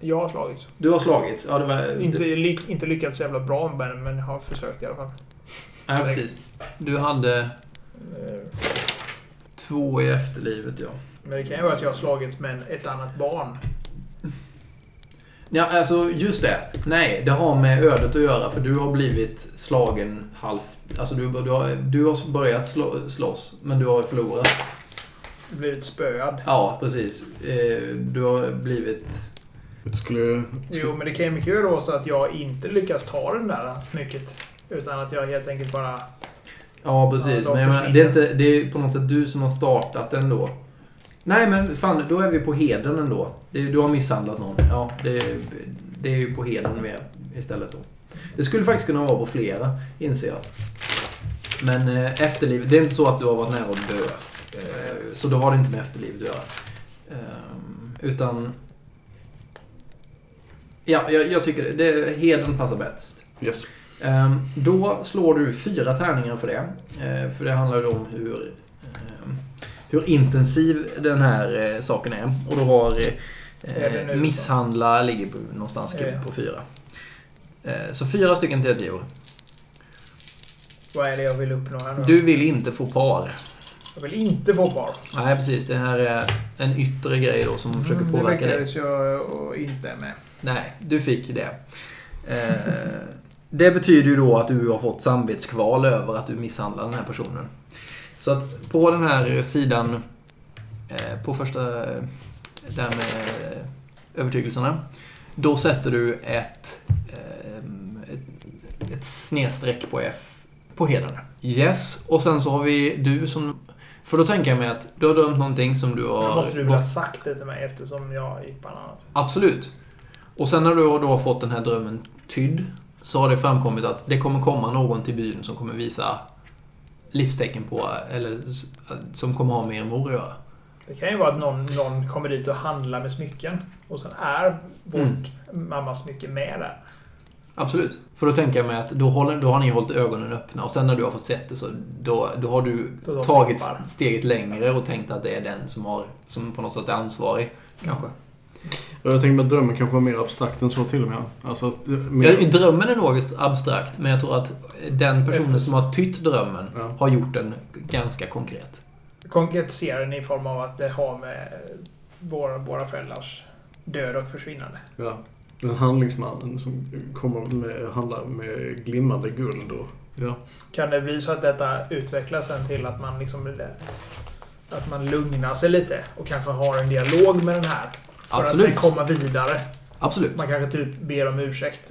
Jag har slagits. Du har slagits? Ja, det var... Inte, ly, inte lyckats så jävla bra med den, men jag har försökt i alla fall. Ja, precis. Du hade två i efterlivet, ja. Men det kan ju vara att jag har slagits med ett annat barn. Ja, alltså just det. Nej, det har med ödet att göra för du har blivit slagen halvt... Alltså du, du, har, du har börjat slå, slåss, men du har förlorat. Blivit spöad. Ja, precis. Eh, Du har blivit... Det skulle... Jo, men det kan ju mycket väl vara så att jag inte lyckas ta den där smycket. Utan att jag helt enkelt bara... Ja, precis. Ja, men jag menar, det, är inte, det är på något sätt du som har startat den då. Nej, men fan, då är vi på heden ändå. Det, du har misshandlat någon. Ja, det, det är ju på heden vi är istället då. Det skulle faktiskt kunna vara på flera, inser jag. Men eh, efterlivet, det är inte så att du har varit nära att dö. Eh, så då har det inte med efterlivet att göra. Eh, utan... Ja, jag, jag tycker det, det. Heden passar bäst. Yes. Ehm, Då slår du fyra tärningar för det. Eh, För det handlar ju om hur, ehm, hur intensiv den här eh, saken är. Och då har det eh, misshandla ligger på, någonstans på fyra. Så fyra stycken till tio. Vad är det jag vill uppnå här nu? Du vill inte få par. Jag vill inte få barn. Nej, precis. Det här är en yttre grej då som försöker Mm, påverka det dig. lyckades jag och inte med. Nej, du fick det. Eh, det betyder ju då att du har fått samvetskval över att du misshandlar den här personen. Så att på den här sidan, eh, på första, eh, där med övertygelserna, då sätter du ett, eh, ett, ett snedstreck på F på heden. Yes, och sen så har vi du som För då tänker jag mig att du har drömt någonting som du Då har... måste du väl ha sagt det till mig eftersom jag gick på en annan. Absolut. Och sen när du har då fått den här drömmen tydd så har det framkommit att det kommer komma någon till byn som kommer visa livstecken på, eller som kommer ha med er mor att göra. Det kan ju vara att någon, någon kommer dit och handlar med smycken. Och sen är vårt Mm. mammas smycke med där. Absolut. För då tänker jag mig att då, håller, då har ni hållit ögonen öppna och sen när du har fått sett det så då, då har du Då tagit steget längre och tänkt att det är den som, har, som på något sätt är ansvarig. Kanske. Jag tänker att drömmen kanske var mer abstrakt än så till och med. Alltså mer, Ja, drömmen är nog abstrakt, men jag tror att den personen Efter- som har tytt drömmen Ja. har gjort den ganska konkret. Konkretisera den i form av att det har med våra, våra föräldrars död och försvinnande. ja, den handlingsmannen som kommer med, handlar med glimmande guld och... Ja. Kan det bli så att detta utvecklas sen till att man liksom att man lugnar sig lite och kanske har en dialog med den här. För Absolut. att sen komma vidare. Absolut. Man kanske typ ber om ursäkt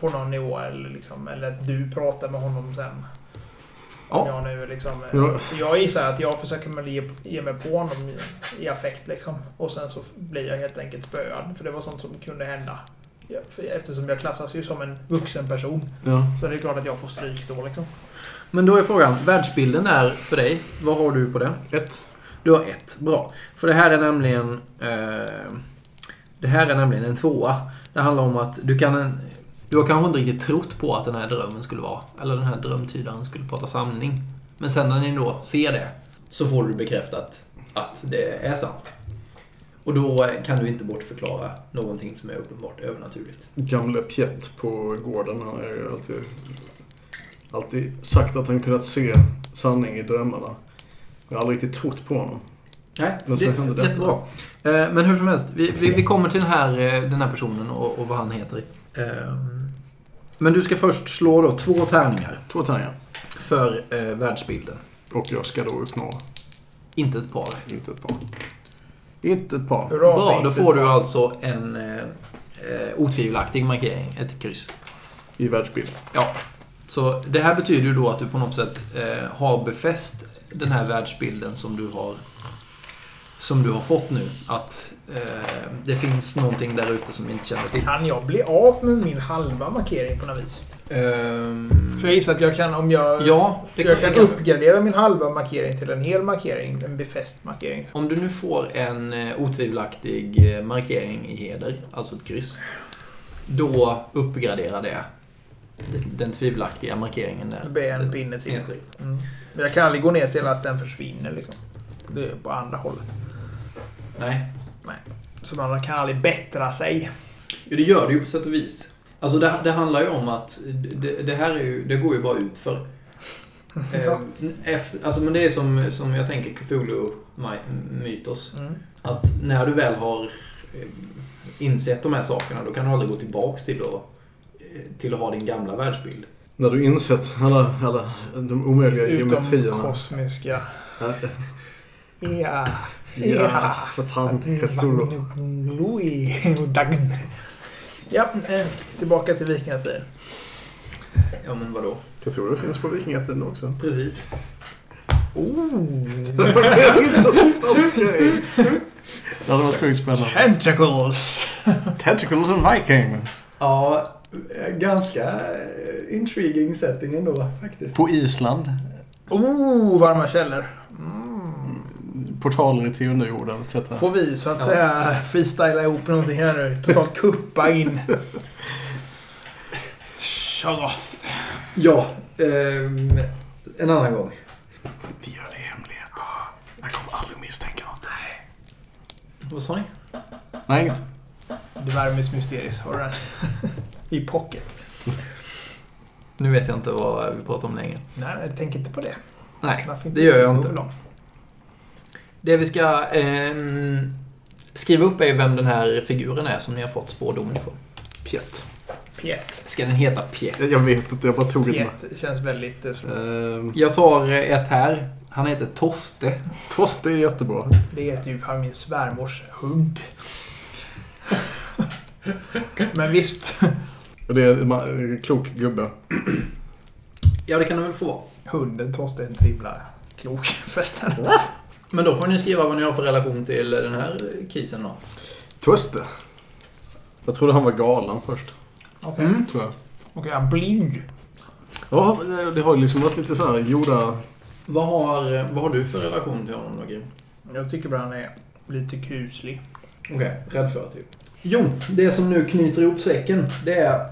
på någon nivå eller, liksom, eller att du pratar med honom sen. Ja. Jag, nu liksom, eh, Ja. jag gissar att jag försöker ge, ge mig på honom i, i affekt liksom. Och sen så blir jag helt enkelt spöad. För det var sånt som kunde hända. Eftersom jag klassas ju som en vuxen person. ja. Så det är klart att jag får stryk då liksom. Men då är frågan, världsbilden är för dig, vad har du på det? Ett. Du har ett, bra. För det här är nämligen... Eh, det här är nämligen en tvåa. Det handlar om att du kan... Du har kanske inte riktigt trott på att den här drömmen skulle vara, eller den här drömtydaren skulle prata sanning. Men sen när ni då ser det, så får du bekräftat att det är sant. Och då kan du inte bortförklara någonting som är uppenbart övernaturligt. Gamle Piet på gården, han har ju alltid, alltid sagt att han kunnat se sanning i drömmarna. Jag har aldrig riktigt trott på honom. Nej, det, detta. jättebra. Eh, Men hur som helst, vi, vi, vi kommer till den här, eh, den här personen och, och vad han heter. Eh, Men du ska först slå då två tärningar Två tärningar. för eh, världsbilden. Och jag ska då uppnå Inte ett par. inte ett par. Inte ett par. Hurra, Bra, fint. då får du alltså en eh, otvivelaktig markering, ett kryss. I världsbild. Ja. Så det här betyder ju då att du på något sätt eh, har befäst den här världsbilden som du har som du har fått nu. Att eh, det finns någonting där ute som vi inte känner till. Kan jag bli av med min halva markering på något vis? Ehm, För jag gissar att jag kan, om jag... ja, det jag kan kan, uppgradera min halva markering till en hel markering. En befäst markering. Om du nu får en eh, otvivelaktig eh, markering i heder, alltså ett kryss. Då uppgraderar det den, tvivelaktiga markeringen där. Det blir en pinne till. Mm. Men jag kan aldrig gå ner till att den försvinner liksom. Det är på andra hållet. Nej. Så man kan aldrig bättra sig. Jo, det gör det ju på sätt och vis. Alltså det, det handlar ju om att det, det här är ju, det går ju bara ut för. <laughs> Ja. Efter, alltså men det är som, som jag tänker Cthulhu-mytos. Mm. Att när du väl har eh, insett de här sakerna, då kan du aldrig gå tillbaks till att, eh, till att ha din gamla världsbild. När du insett alla, alla de omöjliga Utom geometrierna. kosmiska... Ja, Ja. Fan. Cthulhu. Louis Dagn. Ja, eh, tillbaka till vikingatiden. Ja, men vadå? Cthulhu finns på vikingatiden också. Precis. Oh. Det hade varit sjukt spännande. Tentacles! Tentacles and Vikings. Ja, ganska eh, intriguing setting ändå faktiskt. På Island. Oh, varma källor. Mm. Portaler i tionde etc. Får vi så att Ja. säga freestyla ihop någonting här nu. Totalt kuppa in. Shoggoth. Ja, ehm, en annan gång. Vi gör det i hemlighet. Jag kommer aldrig misstänka något. Vad sa ni? Nej, inget. Dvärmis Mysteris, har du <laughs> den? I pocket. Nu vet jag inte vad vi pratar om längre. Nej, jag tänker inte på det. Nej, det gör jag inte. Det vi ska ehm, skriva upp är vem den här figuren är som ni har fått spådomen ifrån. Pjätt. Piet. Ska den heta Piet? Jag vet inte, jag bara tog ett Piet känns väldigt... eh, så- Ehm, Jag tar ett här. Han heter Toste. Tost är jättebra. Det heter ju fan min svärmors hund. Men visst, det är en klok gubbe. Ja, det kan den väl få vara. hunden Torsten är inte så himla klok <laughs> förresten. Men då får ni skriva vad ni har för relation till den här kisen då. Tuste. Jag trodde han var galen först. Okej. Mm. Tror jag. Okej, han är blind. Ja, det har ju liksom varit lite så här gjorda... Vad har, vad har du för relation till honom då, Grim? Jag tycker bara han är lite kuslig. Okej, rädd för typ. Jo, det som nu knyter ihop säcken, det är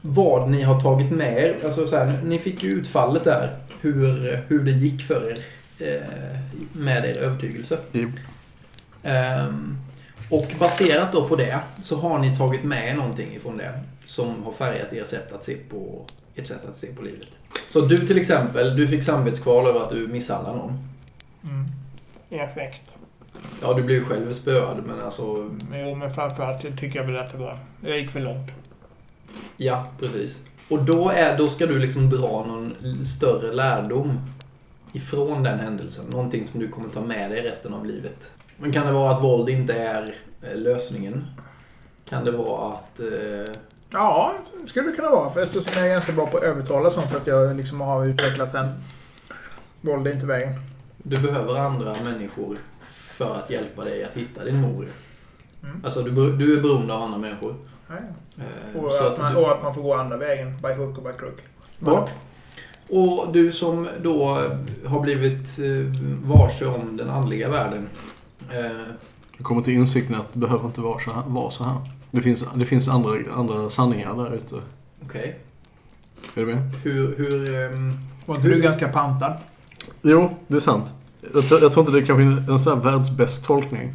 vad ni har tagit med er. Alltså så här, ni fick ju utfallet där, hur, hur det gick för er med er övertygelse. Jo. Ehm, och baserat då på det så har ni tagit med någonting ifrån det som har färgat er sätt att se på, ert sätt att se på livet. Så du till exempel, du fick samvetskval över att du misshandlade någon. Mm. I effekt. Ja, du blev ju själv spöad, men alltså... Jo, men framförallt tycker jag väl att det var... Jag gick för långt. Ja, precis. Och då, är, då ska du liksom dra någon större lärdom ifrån den händelsen. Någonting som du kommer ta med dig resten av livet. Men kan det vara att våld inte är eh, lösningen? Kan det vara att... Eh, Ja, skulle det kunna vara. För eftersom jag är ganska bra på att övertala sånt för att jag liksom har utvecklat en... Våld är inte vägen. du behöver andra människor för att hjälpa dig att hitta din mor. Mm. Alltså, du, du är beroende av andra människor. Nej. Eh, Och, att man, du- och att man får gå andra vägen. By hook och by crook. Ja. Och du som då har blivit eh, varse om den andliga världen. Eh, Jag kommer till insikten att det behöver inte vara så här. Vara så här. Det finns, det finns andra, andra sanningar där ute. Okej. Är du med? Hur... hur ehm, Var inte du ganska pantad? Jo, det är sant. Jag, tror- jag tror inte det kanske är en sån här världsbäst tolkning.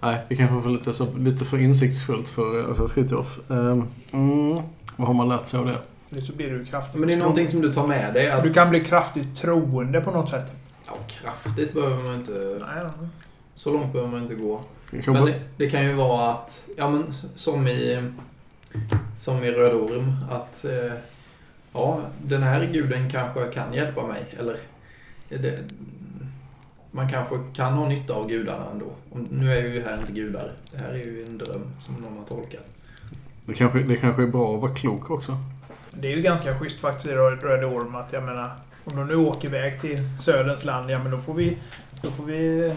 Nej, det kanske var lite, så, lite för insiktsfullt för, för Fritiof. Um, mm, vad har man lärt sig av det? Eller så blir du kraftigt men det är någonting som du tar med dig. Att, Du kan bli kraftigt troende på något sätt. ja, kraftigt behöver man inte... Nej, nej. Så långt behöver man inte gå. Det Men det, det kan ju vara att, ja men som i, som i Röd Orm, att eh, ja, den här guden kanske kan hjälpa mig. Eller det, man kanske kan ha nytta av gudarna ändå. Nu är ju här inte gudar. Det här är ju en dröm som någon har tolkat. det, kanske, det kanske är bra att vara klok också. Det är ju ganska schysst faktiskt i Röd- Röde Orm att jag menar om de nu åker iväg till Söderns land, ja men då får vi... Då får vi...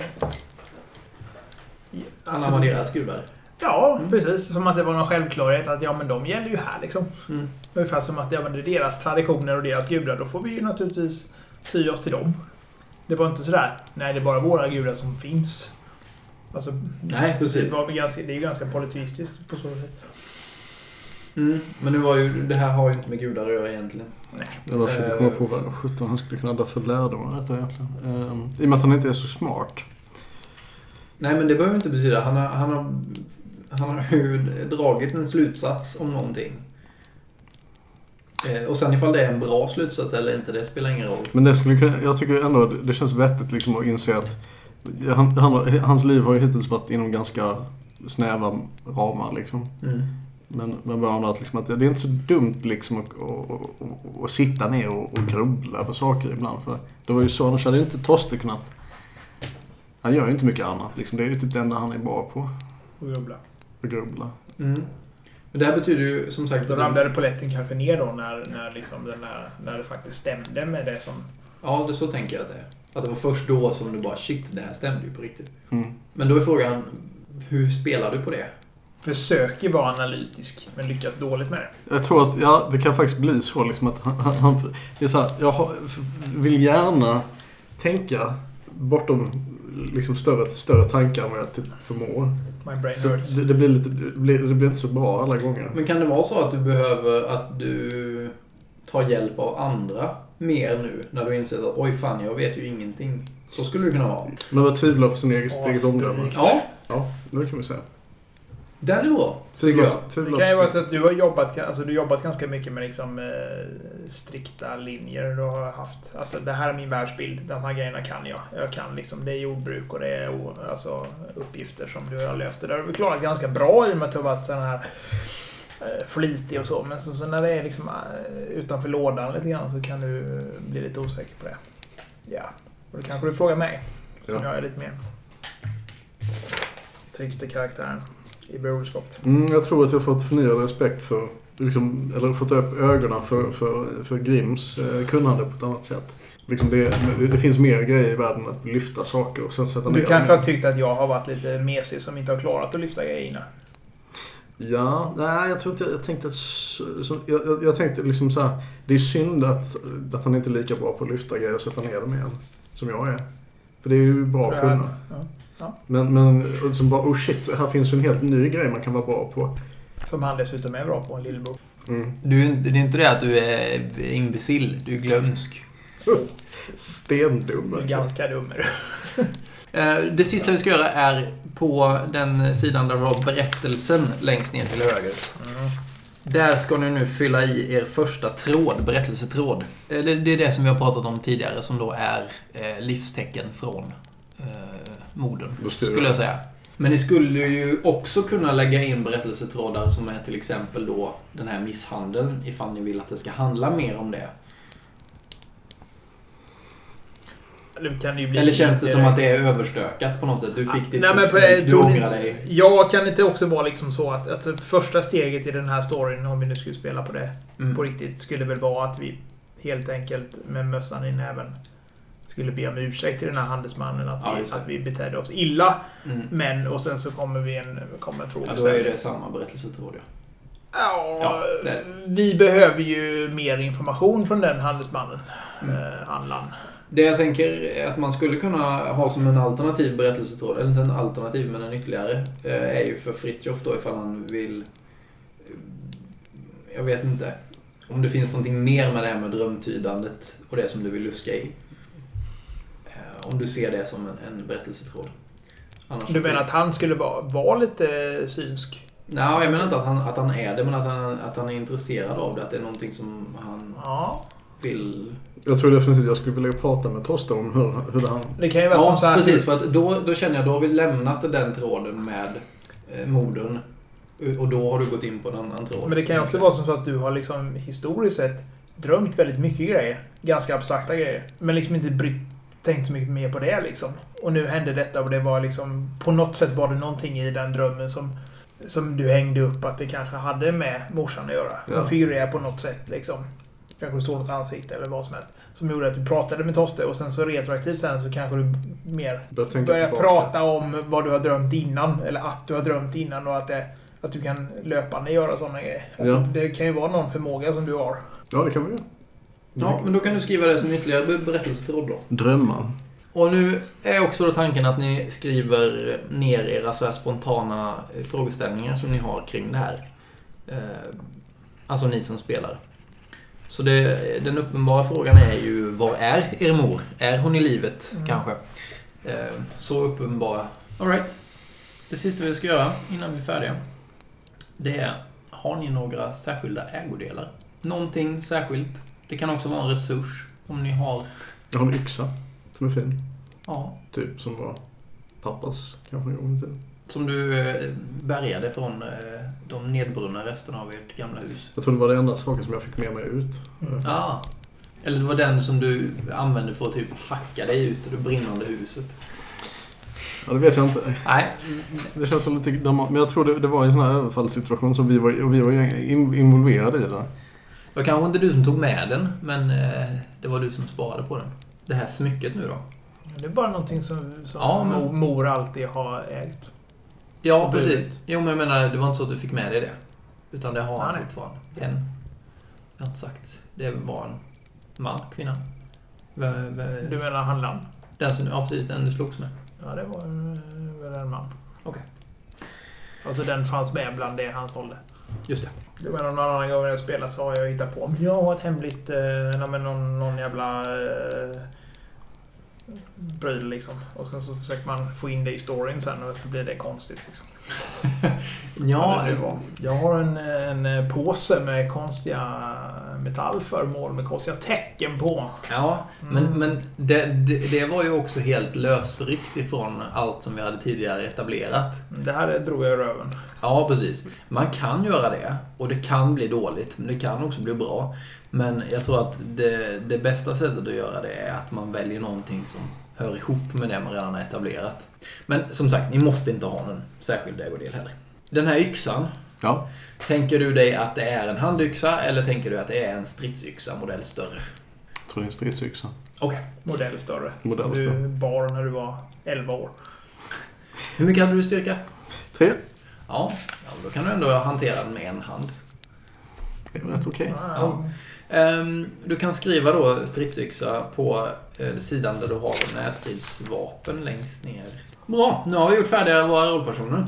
Anamma deras gudar. Ja, Mm. precis. Som att det var någon självklarhet att ja men de gäller ju här liksom. Mm. Ungefär som att ja, men det är deras traditioner och deras gudar. Då får vi ju naturligtvis ty oss till dem. Det var inte sådär, nej det är bara våra gudar som finns. Alltså, Nej, det, precis. var ganska, det är ju ganska politiskt på så sätt. Mm. Men nu var ju, det här har ju inte med gudar att göra egentligen. Nej. Jag försöker Eh, komma på vad sjutton han skulle kunna ha dragit för lärdom av detta egentligen. Um, I och med att han inte är så smart. Nej, men det behöver inte betyda. Han har, han har, han har ju dragit en slutsats om någonting. Eh, och sen ifall det är en bra slutsats eller inte, det spelar ingen roll. Men det skulle kunna, jag tycker ändå det- det känns vettigt liksom att inse att han, han, hans liv har ju hittills varit inom ganska snäva ramar liksom. Mm. Men, men bara att, liksom att det är inte så dumt liksom att, att, att, att sitta ner och, och grubbla på saker ibland. För det var ju så, annars hade inte Toste kunnat... Han gör ju inte mycket annat liksom. Det är ju typ det enda han är bra på. Och grubbla. Att grubbla. Mm. Men det här betyder ju som sagt... Då ramlade poletten kanske ner då när, när, liksom den där, när det faktiskt stämde med det som... Ja, det, så tänker jag att det är. Att det var först då som du bara shit, det här stämde ju på riktigt. Mm. Men då är frågan, hur spelar du på det? Försöker vara analytisk, men lyckas dåligt med det. Jag tror att, ja, det kan faktiskt bli så liksom att han, han, det är så här, jag vill gärna tänka bortom liksom större, större tankar än vad jag typ förmår. My brain Så hurts. det, det, blir lite, det, blir, det blir inte så bra alla gånger. Men kan det vara så att du behöver att du tar hjälp av andra mer nu när du inser att oj fan, jag vet ju ingenting. Så skulle det kunna vara. Men att tvivla på sin Ja, eget omdöme. Ja, Ja, det kan vi säga. Den är bra. Tycker jag. Det kan ju vara så att du har jobbat, alltså du har jobbat ganska mycket med liksom, eh, strikta linjer. Du har haft, alltså det här är min världsbild, de här grejerna kan jag. Jag kan liksom, det är jordbruk och det är o- alltså, uppgifter som du har löst. Det där har du klarat ganska bra i och med att du har varit sån här eh, flitig och så. Men så, så när det är liksom eh, utanför lådan lite grann så kan du eh, bli lite osäker på det. Ja, och då kanske du frågar mig. Som Ja. jag är lite mer trickster-karaktären. I broderskapet. Mm, jag tror att jag har fått förnyad respekt för, liksom, eller fått upp ögonen för, för, för Grims eh, kunnande på ett annat sätt. Liksom det, det, finns mer grejer i världen att lyfta saker och sen sätta ner Du kanske har tyckt att jag har varit lite mesig som inte har klarat att lyfta grejerna. Ja, nej jag tror inte, jag tänkte att, så, så, jag, jag, jag tänkte liksom så här, det är synd att, att han inte är lika bra på att lyfta grejer och sätta ner dem igen. Som jag är. För det är ju bra att kunna. Ja. Men, men som bara, oh shit, här finns ju en helt ny grej man kan vara bra på. Som han dessutom är bra på, en lillebror. Mm. Du, det är inte det att du är imbecill, du är glömsk. Stendum. Verkligen. ganska dum är du. <laughs> Eh, Det sista vi ska göra är på den sidan där vi har berättelsen längst ner till höger. Där ska ni nu fylla i er första tråd, berättelsetråd. Eh, Det, det är det som vi har pratat om tidigare som då är eh, livstecken från eh, Då skriver skulle jag säga. Men ni skulle ju också kunna lägga in berättelsetrådar som är till exempel då den här misshandeln, ifall ni vill att det ska handla mer om det. Nu kan det ju bli Eller känns det lite- som att det är överstökat på något sätt? Du fick ditt Nej, men du tror ångrar dig. Jag kan inte också vara liksom så att, att första steget i den här storyn, om vi nu skulle spela på det Mm. på riktigt, skulle väl vara att vi helt enkelt med mössan i näven skulle be om ursäkt till den här handelsmannen att, Ja, vi, att vi betedde oss illa. Mm. Men, och sen så kommer vi en, kommer en Ja, då är det samma berättelsetråd, ja. Ja, Ja, det- vi behöver ju mer information från den handelsmannen. Mm. Eh, handlaren. Det jag tänker är att man skulle kunna ha som en alternativ berättelsetråd, eller inte en alternativ men en ytterligare, eh, är ju för Fritjof då ifall han vill... eh, Jag vet inte. Om det finns någonting mer med det här med drömtydandet och det som du vill luska i. Om du ser det som en, en berättelsetråd. Annars Du menar att han skulle vara, vara lite synsk? Nej, jag menar inte att han, att han är det, men att han, att han är intresserad av det. Att det är någonting som han Ja. vill... Jag tror definitivt jag skulle vilja prata med Tosta om hur, hur han... Det kan ju vara som så Ja, här... precis. För att då, då känner jag då har vi lämnat den tråden med eh, modern. Och då har du gått in på en annan tråd. Men det kan ju också vara som så att du har liksom historiskt sett drömt väldigt mycket grejer. Ganska abstrakta grejer. Men liksom inte brytt, tänkt så mycket mer på det liksom. Och nu hände detta och det var liksom... På något sätt var det någonting i den drömmen som... Som du hängde upp att det kanske hade med morsan att göra. Ja. Hon figurerade på något sätt liksom. Kanske det stod något ansikte eller vad som helst. Som gjorde att du pratade med Toste och sen så retroaktivt sen så kanske du mer Börjar prata om vad du har drömt innan. Eller att du har drömt innan och att, det, att du kan löpande göra sådana grejer. Alltså, Ja. Det kan ju vara någon förmåga som du har. Ja, det kan vi göra. Ja, men då kan du skriva det som ytterligare be- berättelsetråd då. Drömmar. Och nu är också då tanken att ni skriver ner era så här spontana eh, frågeställningar som ni har kring det här. Eh, alltså ni som spelar. Så det, den uppenbara frågan är ju, var är er mor? Är hon i livet, Mm. kanske? Eh, så uppenbara. Alright. Det sista vi ska göra innan vi är färdiga, det är, har ni några särskilda ägodelar? Någonting särskilt. Det kan också vara en resurs, om ni har, Jag har en yxa som är fin. ja, Typ som var pappas kanske en gång i tiden. Som du eh, bärgade från eh, de nedbrunna resterna av ert gamla hus. Jag tror det var det enda saken som jag fick med mig ut. Mm. Ah. Eller det var den som du använde för att typ hacka dig ut ur det brinnande huset. Ja, det vet jag inte. Nej. Det känns som lite. Men jag tror det, det var en sån här överfallssituation som vi var, och vi var involverade i det. Var kanske inte du som tog med den, men eh, det var du som sparade på den. Det här smycket nu då. Det är bara någonting som, som Ja, men- mor, alltid har ägt. Ja, precis. Jo, men jag menar, det var inte så att du fick med dig det. Utan det har han Nej, nej. fortfarande. En. Jag har inte sagt. Det var en man, kvinna. V- Du menar handlaren? Den som, ja, precis. Den du slogs med. Ja, det var eh, väl en man. Okej. Alltså den fanns med bland det han sålde. Just det. Du menar någon annan gång när jag spelat så har jag hittat på jag har ett hemligt, eh, nej, men någon, någon jävla eh, pryl liksom. Och sen så försöker man få in det i storyn sen och så blir det konstigt liksom. <laughs> Ja, var. Jag har en, en påse med konstiga metallföremål med konstiga tecken på. ja Mm. men, men det, det, det var ju också helt lösryckt ifrån allt som vi hade tidigare etablerat. Det här drog jag i röven. Ja, precis. Man kan göra det och det kan bli dåligt, men det kan också bli bra. Men jag tror att det, det bästa sättet att göra det är att man väljer någonting som hör ihop med det man redan har etablerat. Men som sagt, ni måste inte ha någon särskild ägodel heller. Den här yxan. Ja. Tänker du dig att det är en handyxa eller tänker du att det är en stridsyxa modell större? Jag tror det är en stridsyxa. Okej. Modell större. Modell större. du bar när du var 11 år. Hur mycket hade du styrka? Tre. Ja, ja då kan du ändå hantera den med en hand. Det är rätt okej. Ja. Ehm, du kan skriva då stridsyxa på eh, sidan där du har närstridsvapen längst ner. Bra, nu har vi gjort färdiga våra rollpersoner.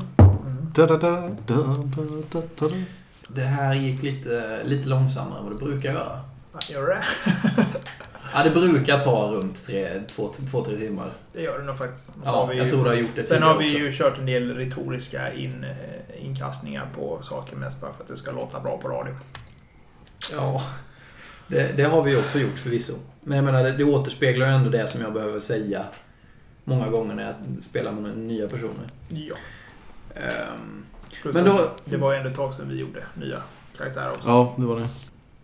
Da, da, da, da, da, da, da, da. Det här gick lite, lite långsammare än vad det brukar göra. Gör det? Ja, det brukar ta runt tre, två, två, tre timmar. Det gör det nog faktiskt. Så Ja, jag ju- tror du har gjort det Sen har vi också. ju kört en del retoriska in, eh, inkastningar på saker mest bara för att det ska låta bra på radio. Ja, det, det har vi också gjort förvisso. Men jag menar, det, det återspeglar ju ändå det som jag behöver säga många gånger när jag spelar med nya personer. Ja. Ehm, Plus men då, Det var ju ändå ett tag sedan vi gjorde nya karaktärer också. Ja, det var det.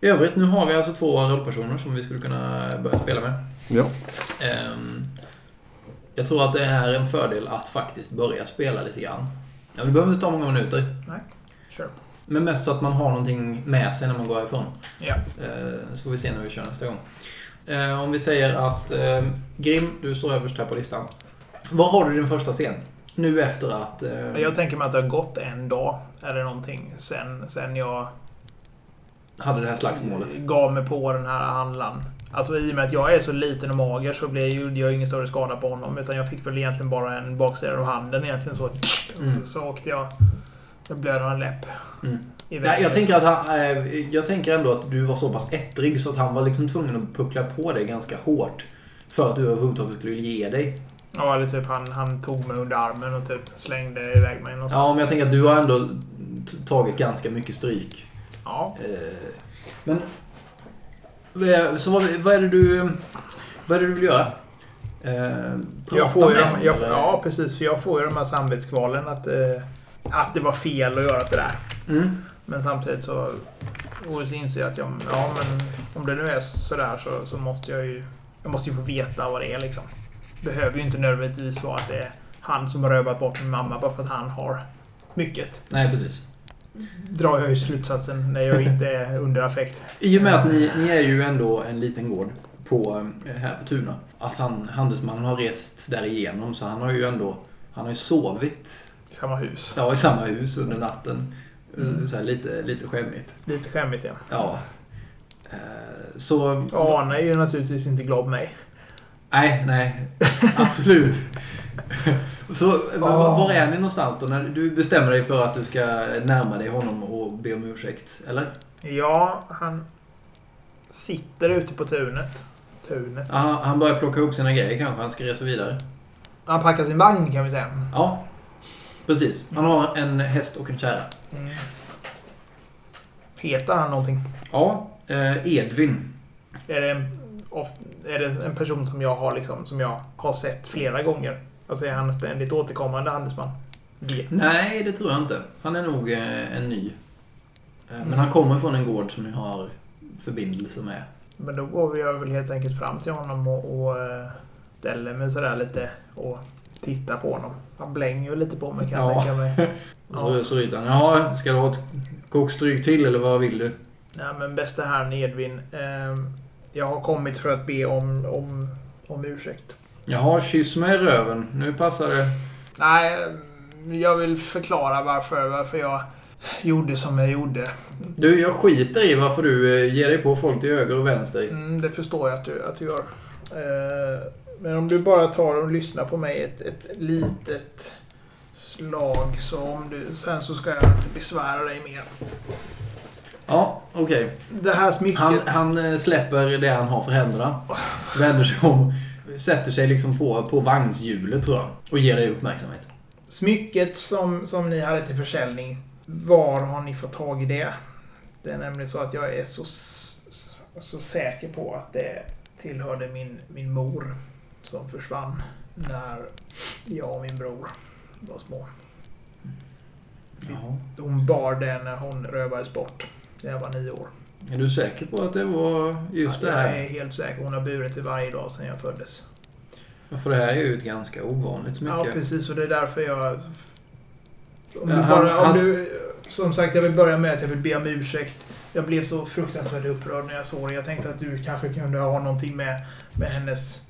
i övrigt, nu har vi alltså två rollpersoner som vi skulle kunna börja spela med. Ja. Ehm, jag tror att det är en fördel att faktiskt börja spela lite grann. Ja, det behöver inte ta många minuter. Kör. Men mest så att man har någonting med sig när man går härifrån. Ja. Eh, Så får vi se när vi kör nästa gång. Om vi säger att Grim, du står överst här på listan. Var har du din första scen? Nu efter att... eh, Jag tänker mig att det har gått en dag eller någonting sen, sen jag hade det här slagsmålet. gav mig på den här handlaren. Alltså i och med att jag är så liten och mager så blev ju, jag ingen större skada på honom. Utan jag fick väl egentligen bara en baksida av handen egentligen så. Mm. Så åkte jag med blödande läpp. Mm. Nej, jag, tänker att han, eh, jag tänker ändå att du var så pass ettrig så att han var liksom tvungen att puckla på dig ganska hårt. För att du överhuvudtaget skulle ge dig. Ja, eller typ han, han tog mig under armen och typ slängde iväg mig någonstans. Ja, men jag tänker att du har ändå tagit ganska mycket stryk. Ja. Eh, Men... eh, Så vad, vad är det du... Vad är det du vill göra? Eh, Jag får ju jag, ja, precis. För jag får ju de här samvetskvalen att, att det var fel att göra sådär. Mm. Men samtidigt så, och så inser jag att jag, ja, men om det nu är sådär så, så måste jag ju jag måste ju få veta vad det är liksom. Behöver ju inte nödvändigtvis vara att det är han som har rövat bort min mamma bara för att han har mycket. Nej, precis. Drar jag ju slutsatsen när jag inte är under affekt. I och med att ni, ni är ju ändå en liten gård på, eh, här på Tuna. Att han, handelsmannen har rest därigenom så han har ju ändå han har ju sovit i Samma hus. ja, i samma hus under natten. Mm. Så här, lite, lite skämmigt. Lite skämmigt ja. Ja. Eh, Så... Arne är ju naturligtvis inte glad på mig. Nej, nej. Absolut. Så var är ni någonstans då? När du bestämmer dig för att du ska närma dig honom och be om ursäkt? Eller? Ja, han sitter ute på tunet. Tunet. Ja, Han, börjar plocka ihop sina grejer kanske. Han ska resa vidare. Han packar sin vagn kan vi säga. Ja, precis. Han har en häst och en kärra. Mm. Heter han någonting? Ja, eh, Edvin. Är det, är det en person som jag har liksom, som jag har sett flera gånger? Alltså är han en ständigt återkommande handelsman? Det. Nej, det tror jag inte. Han är nog eh, en ny. Eh, Men Mm. han kommer från en gård som ni har förbindelse med. Men då går vi väl helt enkelt fram till honom och, och eh, ställer mig sådär lite och tittar på honom. Han blänger ju lite på mig kan jag Ja. tänka mig. <laughs> Så, så ryter han. Ja, ska du ha ett kokstryk till eller vad vill du? Nej men bästa herrn Edvin. Eh, jag har kommit för att be om, om, om ursäkt. Jaha, kyss mig i röven. Nu passar det. Nej, jag vill förklara varför, varför jag gjorde som jag gjorde. Du, jag skiter i varför du eh, ger dig på folk till höger och vänster. Mm, det förstår jag att du, att du gör. Eh, men om du bara tar och lyssnar på mig ett, ett litet slag så om du, sen så ska jag inte besvära dig mer. Ja, okej. Det här smycket. Han, han eh, släpper det han har för händerna. Vänder sig om. Sätter sig liksom på, på vagnshjulet tror jag. Och ger dig uppmärksamhet. Smycket som, som ni hade till försäljning. Var har ni fått tag i det? Det är nämligen så att jag är så, så säker på att det tillhörde min, min mor som försvann när jag och min bror var små. Ja. Hon bar det när hon rövades bort. När jag var nio år. Är du säker på att det var just det Jag här? är helt säker. Hon har burit det varje dag sedan jag föddes. För det här är ju ett ganska ovanligt Ja, smycke. precis. Och det är därför jag Om du Ja, han- bara, om han- du, som sagt, jag vill börja med att jag vill be om ursäkt. Jag blev så fruktansvärt upprörd när jag såg det. Jag tänkte att du kanske kunde ha någonting med, med hennes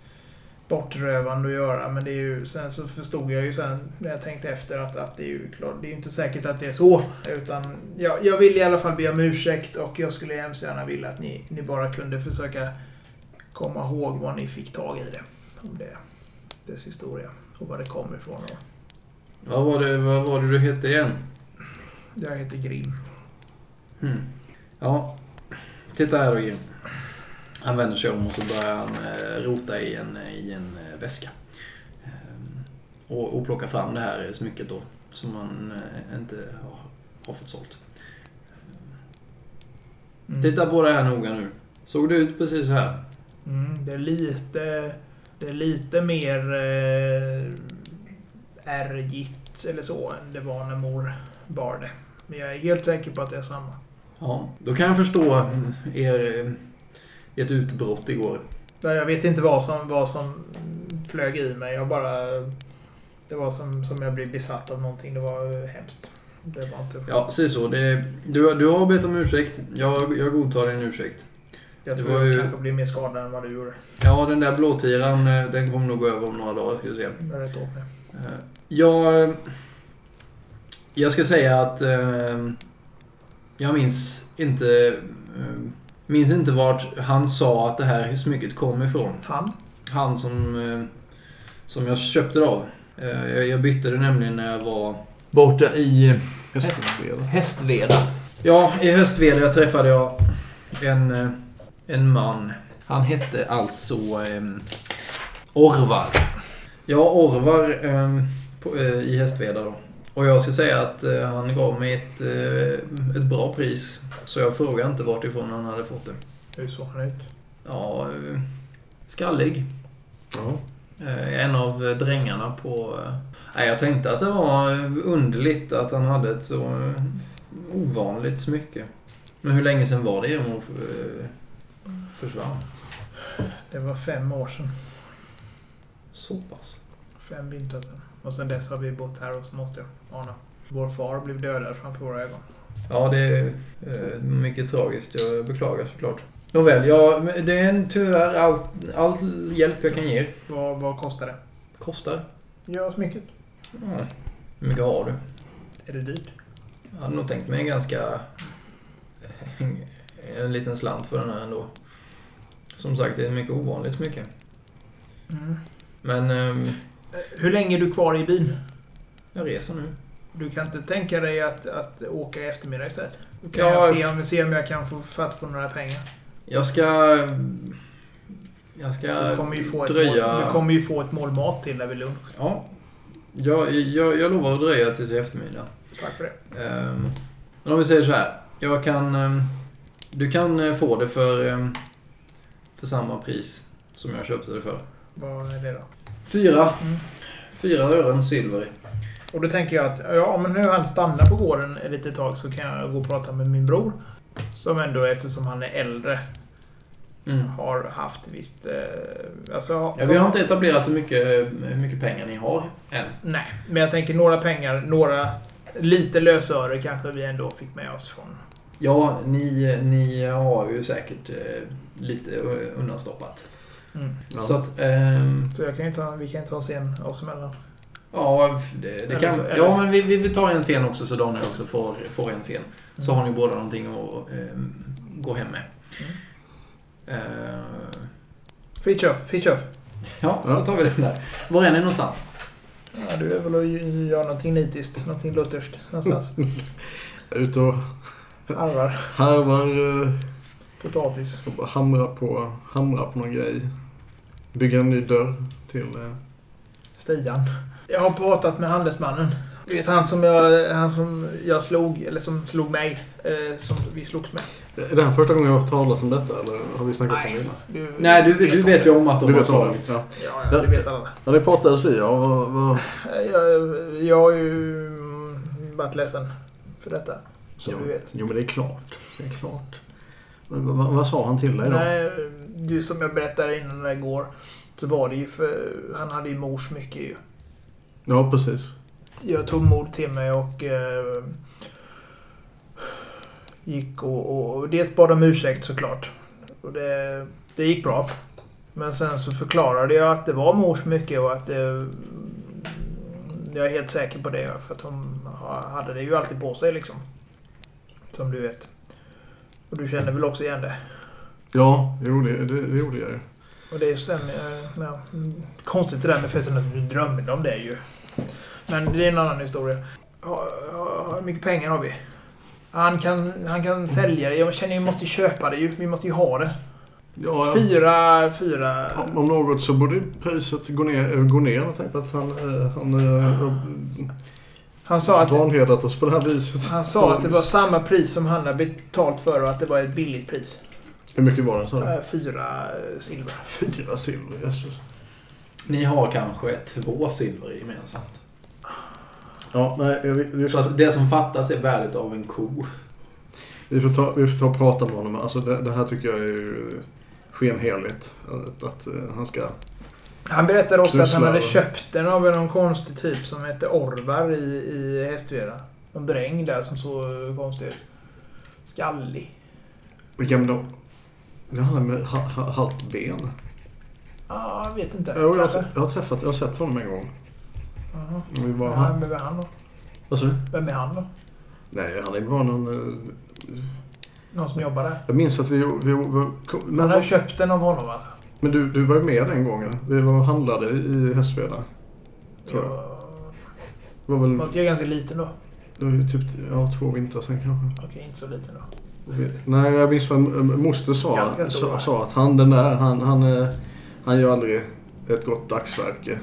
bortrövande att göra. Men det är ju, sen så förstod jag ju sen när jag tänkte efter att, att det är ju klart, det är inte säkert att det är så. Utan jag, jag vill i alla fall be om ursäkt och jag skulle hemskt gärna vilja att ni, ni bara kunde försöka komma ihåg vad ni fick tag i det. Om det, dess historia och var det kommer ifrån. Och Vad var det, vad var det du hette igen? jag heter Grim. Hmm. Ja, titta här då Jim. Han vänder sig om och så börjar han eh, rota i en, i en eh, väska. Ehm, och, och plocka fram det här smycket då, som han eh, inte har, har fått sålt. Mm. Titta på det här noga nu. Såg det ut precis så här? Mm, det är lite... Det är lite mer eh, ärgigt eller så än det var när mor bar det. Men jag är helt säker på att det är samma. Ja, då kan jag förstå er, eh, ert utbrott igår. Jag vet inte vad som, vad som flög i mig. Jag bara... Det var som, som jag blev besatt av någonting. Det var eh, hemskt. Det var inte... Ja, säg så. Det, du, du har bett om ursäkt. Jag, jag godtar din ursäkt. jag det tror var jag ju- kanske blev mer skadad än vad du gjorde. Ja, den där blåtiran, eh, den kommer nog gå över om några dagar, ska se. Jag är rätt åt mig. Eh, Jag... Jag ska säga att... eh, Jag minns inte... Minns inte vart han sa att det här smycket kom ifrån. Han? Han som... eh, Som jag köpte det av. Eh, Jag bytte det nämligen när jag var... Borta i Hästved. Hästveda. Ja, i Hästveda träffade jag en, eh, en man. Han hette alltså Orvar. Ja, Orvar i Hästveda då. Och jag ska säga att eh, han gav mig ett, eh, ett bra pris. Så jag frågade inte vart ifrån han hade fått det. Hur såg han ut? Ja, eh, skallig. Ja. Eh, En av drängarna på... eh, Nej, jag tänkte att det var underligt att han hade ett så eh, ovanligt smycke. Men hur länge sedan var det eh, försvann? Det var fem år sedan. Så pass? Fem vintrar sedan. Och sen dess har vi bott här hos måste jag ana. Vår far blev dödad framför våra ögon. Ja, det är eh, mycket tragiskt. Jag beklagar såklart. Nåväl, ja, det är en, tyvärr all, all hjälp jag kan ge. Vad, vad kostar det? Kostar. Ja, smycket. Ja. Hur mycket har du? Är det dyrt? Jag hade nog tänkt mig en ganska... En liten slant för den här ändå. Som sagt, det är mycket ovanligt smycke. Mm. Men ehm, Hur länge är du kvar i bilen? jag reser nu. Du kan inte tänka dig att, att åka i eftermiddag istället? Då kan Ja, jag se om, se om jag kan få fatt på några pengar. Jag ska... Jag ska Du kommer ju få ett, dröja... mål, du kommer ju få ett mål mat till där vid lunch. Ja. Jag, jag, jag lovar att dröja tills i eftermiddag. Tack för det. Ehm, men om vi säger så här. Jag kan... ehm, du kan eh, få det för, ehm, för samma pris som jag köpte det för. Vad är det då? Fyra. Mm. Fyra ören silver. Och då tänker jag att ja, men nu han stannar på gården ett litet tag så kan jag gå och prata med min bror. Som ändå, eftersom han är äldre, Mm. har haft visst... Eh, alltså, Ja, vi har inte etablerat hur mycket, hur mycket pengar ni har än. Nej, men jag tänker några pengar, några... Lite lösöre kanske vi ändå fick med oss från... Ja, ni, ni har ju säkert eh, lite undanstoppat. Mm. Ja. Så att... ehm, Så jag kan ju ta, vi kan ju ta en scen oss emellan. ja, det, det kan... så- eller Ja, men vi, vi, vi tar en scen också så Daniel också får, får en scen. Så Mm. har ni båda någonting att ehm, gå hem med. Mm. Eh, Fritiof, Fritiof. ja, då tar vi den där. Var är ni någonstans? Ja, du är väl att göra någonting nitiskt, någonting lutherskt någonstans. <laughs> Ute och Harvar, harvar, eh, potatis. och hamrar på, hamrar på någon grej. Bygger en ny dörr till... eh, Stian. Jag har pratat med handelsmannen. Du vet han som jag, han som jag slog, eller som slog mig. Eh, som vi slogs med. Är det här första gången jag har hört talas om detta eller har vi snackat om det innan? du, Nej, du, du om vet ju om att de Du har vet om det? tagits. Ja. Ja, ja, det vet alla. Ja, det pratades vi om. Vad, vad, Jag, jag har ju varit ledsen för detta. Som jo, du vet. jo, men det är klart. Det är klart. Men, vad, vad, sa han till dig då? Nej, du som jag berättade innan det går. Så var det ju för... Han hade ju mors mycket ju. Ja, precis. jag tog mod till mig och eh, gick och, och, och dels bad om ursäkt såklart. Och det, det gick bra. Men sen så förklarade jag att det var mors mycket och att det, jag är helt säker på det. För att hon hade det ju alltid på sig liksom. Som du vet. Och du känner väl också igen det? Ja, jo, det, det, det gjorde jag ju. Och det stämmer. eh, Ja, konstigt det där med förresten att du drömde om det ju. Men det är en annan historia. Hur mycket pengar har vi? Han kan, han kan sälja det. Jag känner att vi måste köpa det ju. Vi måste ju ha det. Ja. Fyra, fyra... Om något så borde priset gå ner. Gå ner. Jag tänker på att han, äh, han äh, Han sa att, vanhedrat oss på det här viset. han sa att det var samma pris som han hade betalt för och att det var ett billigt pris. Hur mycket var det sa du? Eh, Fyra eh, silver. <laughs> Fyra silver, Jesus. Ni har kanske två silver gemensamt. Ja, nej, vi, vi, Så att det som fattas är värdet av en ko. vi, får ta, vi får ta och prata med honom. Alltså det, det här tycker jag är ju skenheligt. Att, att eh, han ska... Han berättade också att han hade köpt den av någon konstig typ som hette Orvar i, i Hästveda. Någon dräng där som såg konstig ut. Skallig. Vilken då? Det handlar med ha, ha, halvt ben. Ja, jag vet inte. Jo, jag, har- jag har träffat, jag har sett honom en gång. Jaha. Vi var, Ja, vem är han då? Vad sa du? Vem är han då? Nej, han är bara någon... eh, Någon som jobbar där? Jag minns att vi... vi, vi kom, Han har köpt den av honom alltså? Men du, du var ju med den gången. Vi var och handlade i Hästveda. Tror jag. Det var väl... Måste jag ganska liten då? Det var ju typ ja, två vintrar sen kanske. Okej, inte så liten då. Nej, jag minns vad m- moster sa. Sa, att han den där, han, han, eh, han gör aldrig ett gott dagsverke.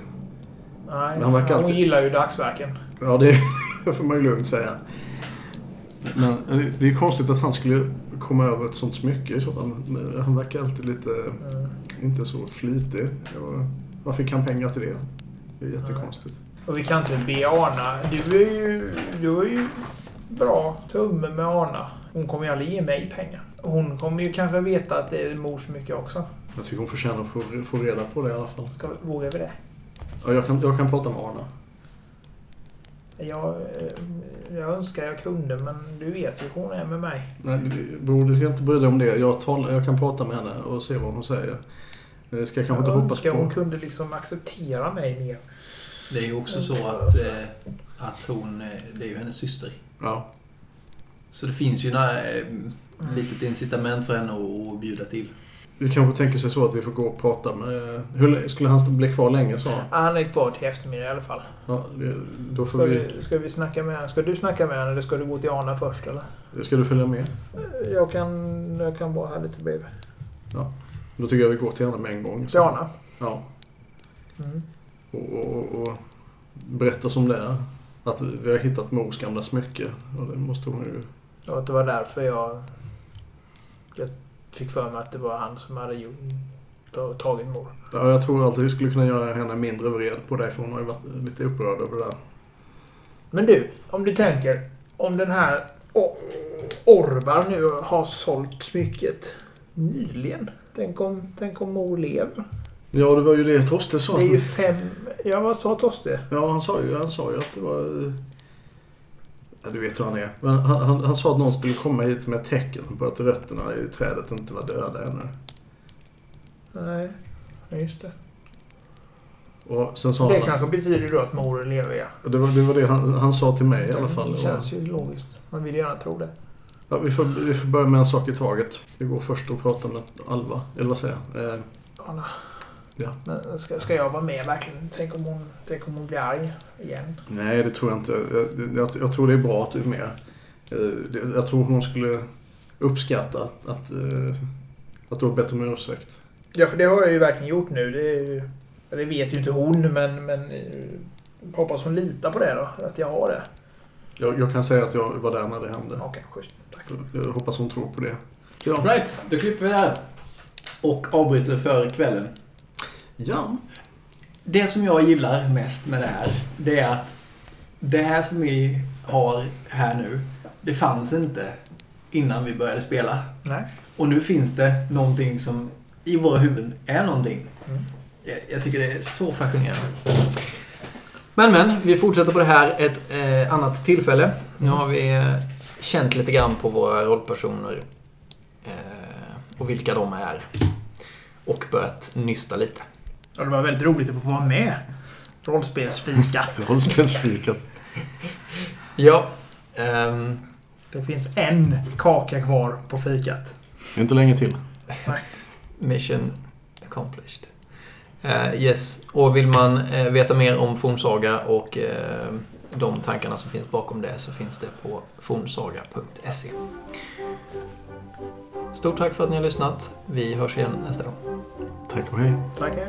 Nej, Men han verkar hon alltid- gillar ju dagsverken. Ja, det <laughs> får man ju lugnt säga. Men eh, det- är ju konstigt att han skulle komma över ett sånt smycke i så fall. Han verkar alltid lite, Mm. Inte så flitig. Och Varför fick han pengar till det? Det är jättekonstigt. Och vi kan inte be Arna. Du är ju, du är ju bra tumme med Arna. Hon kommer ju aldrig ge mig pengar. Hon kommer ju kanske veta att det är mors mycket också. Jag tycker hon förtjänar att få, få reda på det i alla fall. Ska, vågar vi det? Ja, jag, kan, jag kan prata med Arna. Jag, eh, jag önskar jag kunde, men du vet ju hur hon är med mig. Nej, det- bror, du ska inte bry dig om det. Jag, talar, jag kan prata med henne och se vad hon säger. Det ska jag kanske Jag inte hoppas på. hon kunde liksom acceptera mig mer. Det är ju också så att, eh, att hon... eh, Det är ju hennes syster. Ja. Så det finns ju några, eh, litet incitament för henne att, att bjuda till. Vi kanske tänker sig så att vi får gå och prata med... Hur skulle han bli kvar länge sa han? Ah, Han är kvar till eftermiddag i alla fall. Ja, då Ska, får vi... vi, ska vi snacka med henne? Ska du snacka med henne eller ska du gå till Arna först eller? Ska du följa med? Jag kan, jag kan vara här lite bredvid. Då tycker jag vi går till henne med en gång. Till Arna? Ja. Mm. Och, och, och berätta som det är. Att vi, har hittat mors gamla smycke. Och det måste hon ju... Och att det var därför jag, jag fick för mig att det var han som hade gjort, ta- tagit mor. Ja, jag tror alltid vi skulle kunna göra henne mindre vred på det. För hon har ju varit lite upprörd över det där. Men du, om du tänker om den här Orvar nu har sålt smycket nyligen. Tänk om, tänk om mor lever. Ja, det var ju det Toste sa. Det är ju fem... Ja, vad sa Toste? Ja, han sa ju, han sa ju att det var... eh, Ja, du vet hur han är. Men han, han, han sa att någon skulle komma hit med ett tecken på att rötterna i trädet inte var döda ännu. Nej, ja, just det. Och sen sa Det han... kanske betyder då att mor lever, ja. Det var det, var det han, han sa till mig i alla fall. Det känns ju logiskt. Man vill gärna tro det. Ja, vi, får, vi får börja med en sak i taget. Vi går först och pratar med Alva. Eller vad säger jag? Eh, Anna. Ja. Men ska, ska jag vara med verkligen? Tänk om hon, tänk om hon blir arg igen. nej, det tror jag inte. Jag, jag, jag tror det är bra att du är med. Eh, jag tror hon skulle uppskatta att, att, eh, att du har bett om ursäkt. Ja, för det har jag ju verkligen gjort nu. Det, ju, det vet ju inte hon, men, men eh, hoppas hon litar på det då. Att jag har det. Jag, jag kan säga att jag var där när det hände. Okej, schysst. Jag hoppas hon tror på det. Ja. Right, då klipper vi där. Och avbryter för kvällen. ja. Det som jag gillar mest med det här, det är att det här som vi har här nu, det fanns inte innan vi började spela. Nej. Och nu finns det någonting som i våra huvuden är någonting. Mm. Jag, jag tycker det är så fascinerande. Men men, vi fortsätter på det här ett eh, annat tillfälle. Nu har vi eh, känt lite grann på våra rollpersoner eh, och vilka de är. Och börjat nysta lite. Och det var väldigt roligt att få vara med. Rollspelsfika. <laughs> Rollspelsfikat. Ja. ehm, Det finns en kaka kvar på fikat. Inte länge till. mission accomplished. Eh, yes, och vill man eh, veta mer om Fornsaga och eh, de tankarna som finns bakom det så finns det på fornsaga.se. Stort tack för att ni har lyssnat. Vi hörs igen nästa gång. Tack och hej. Tackar.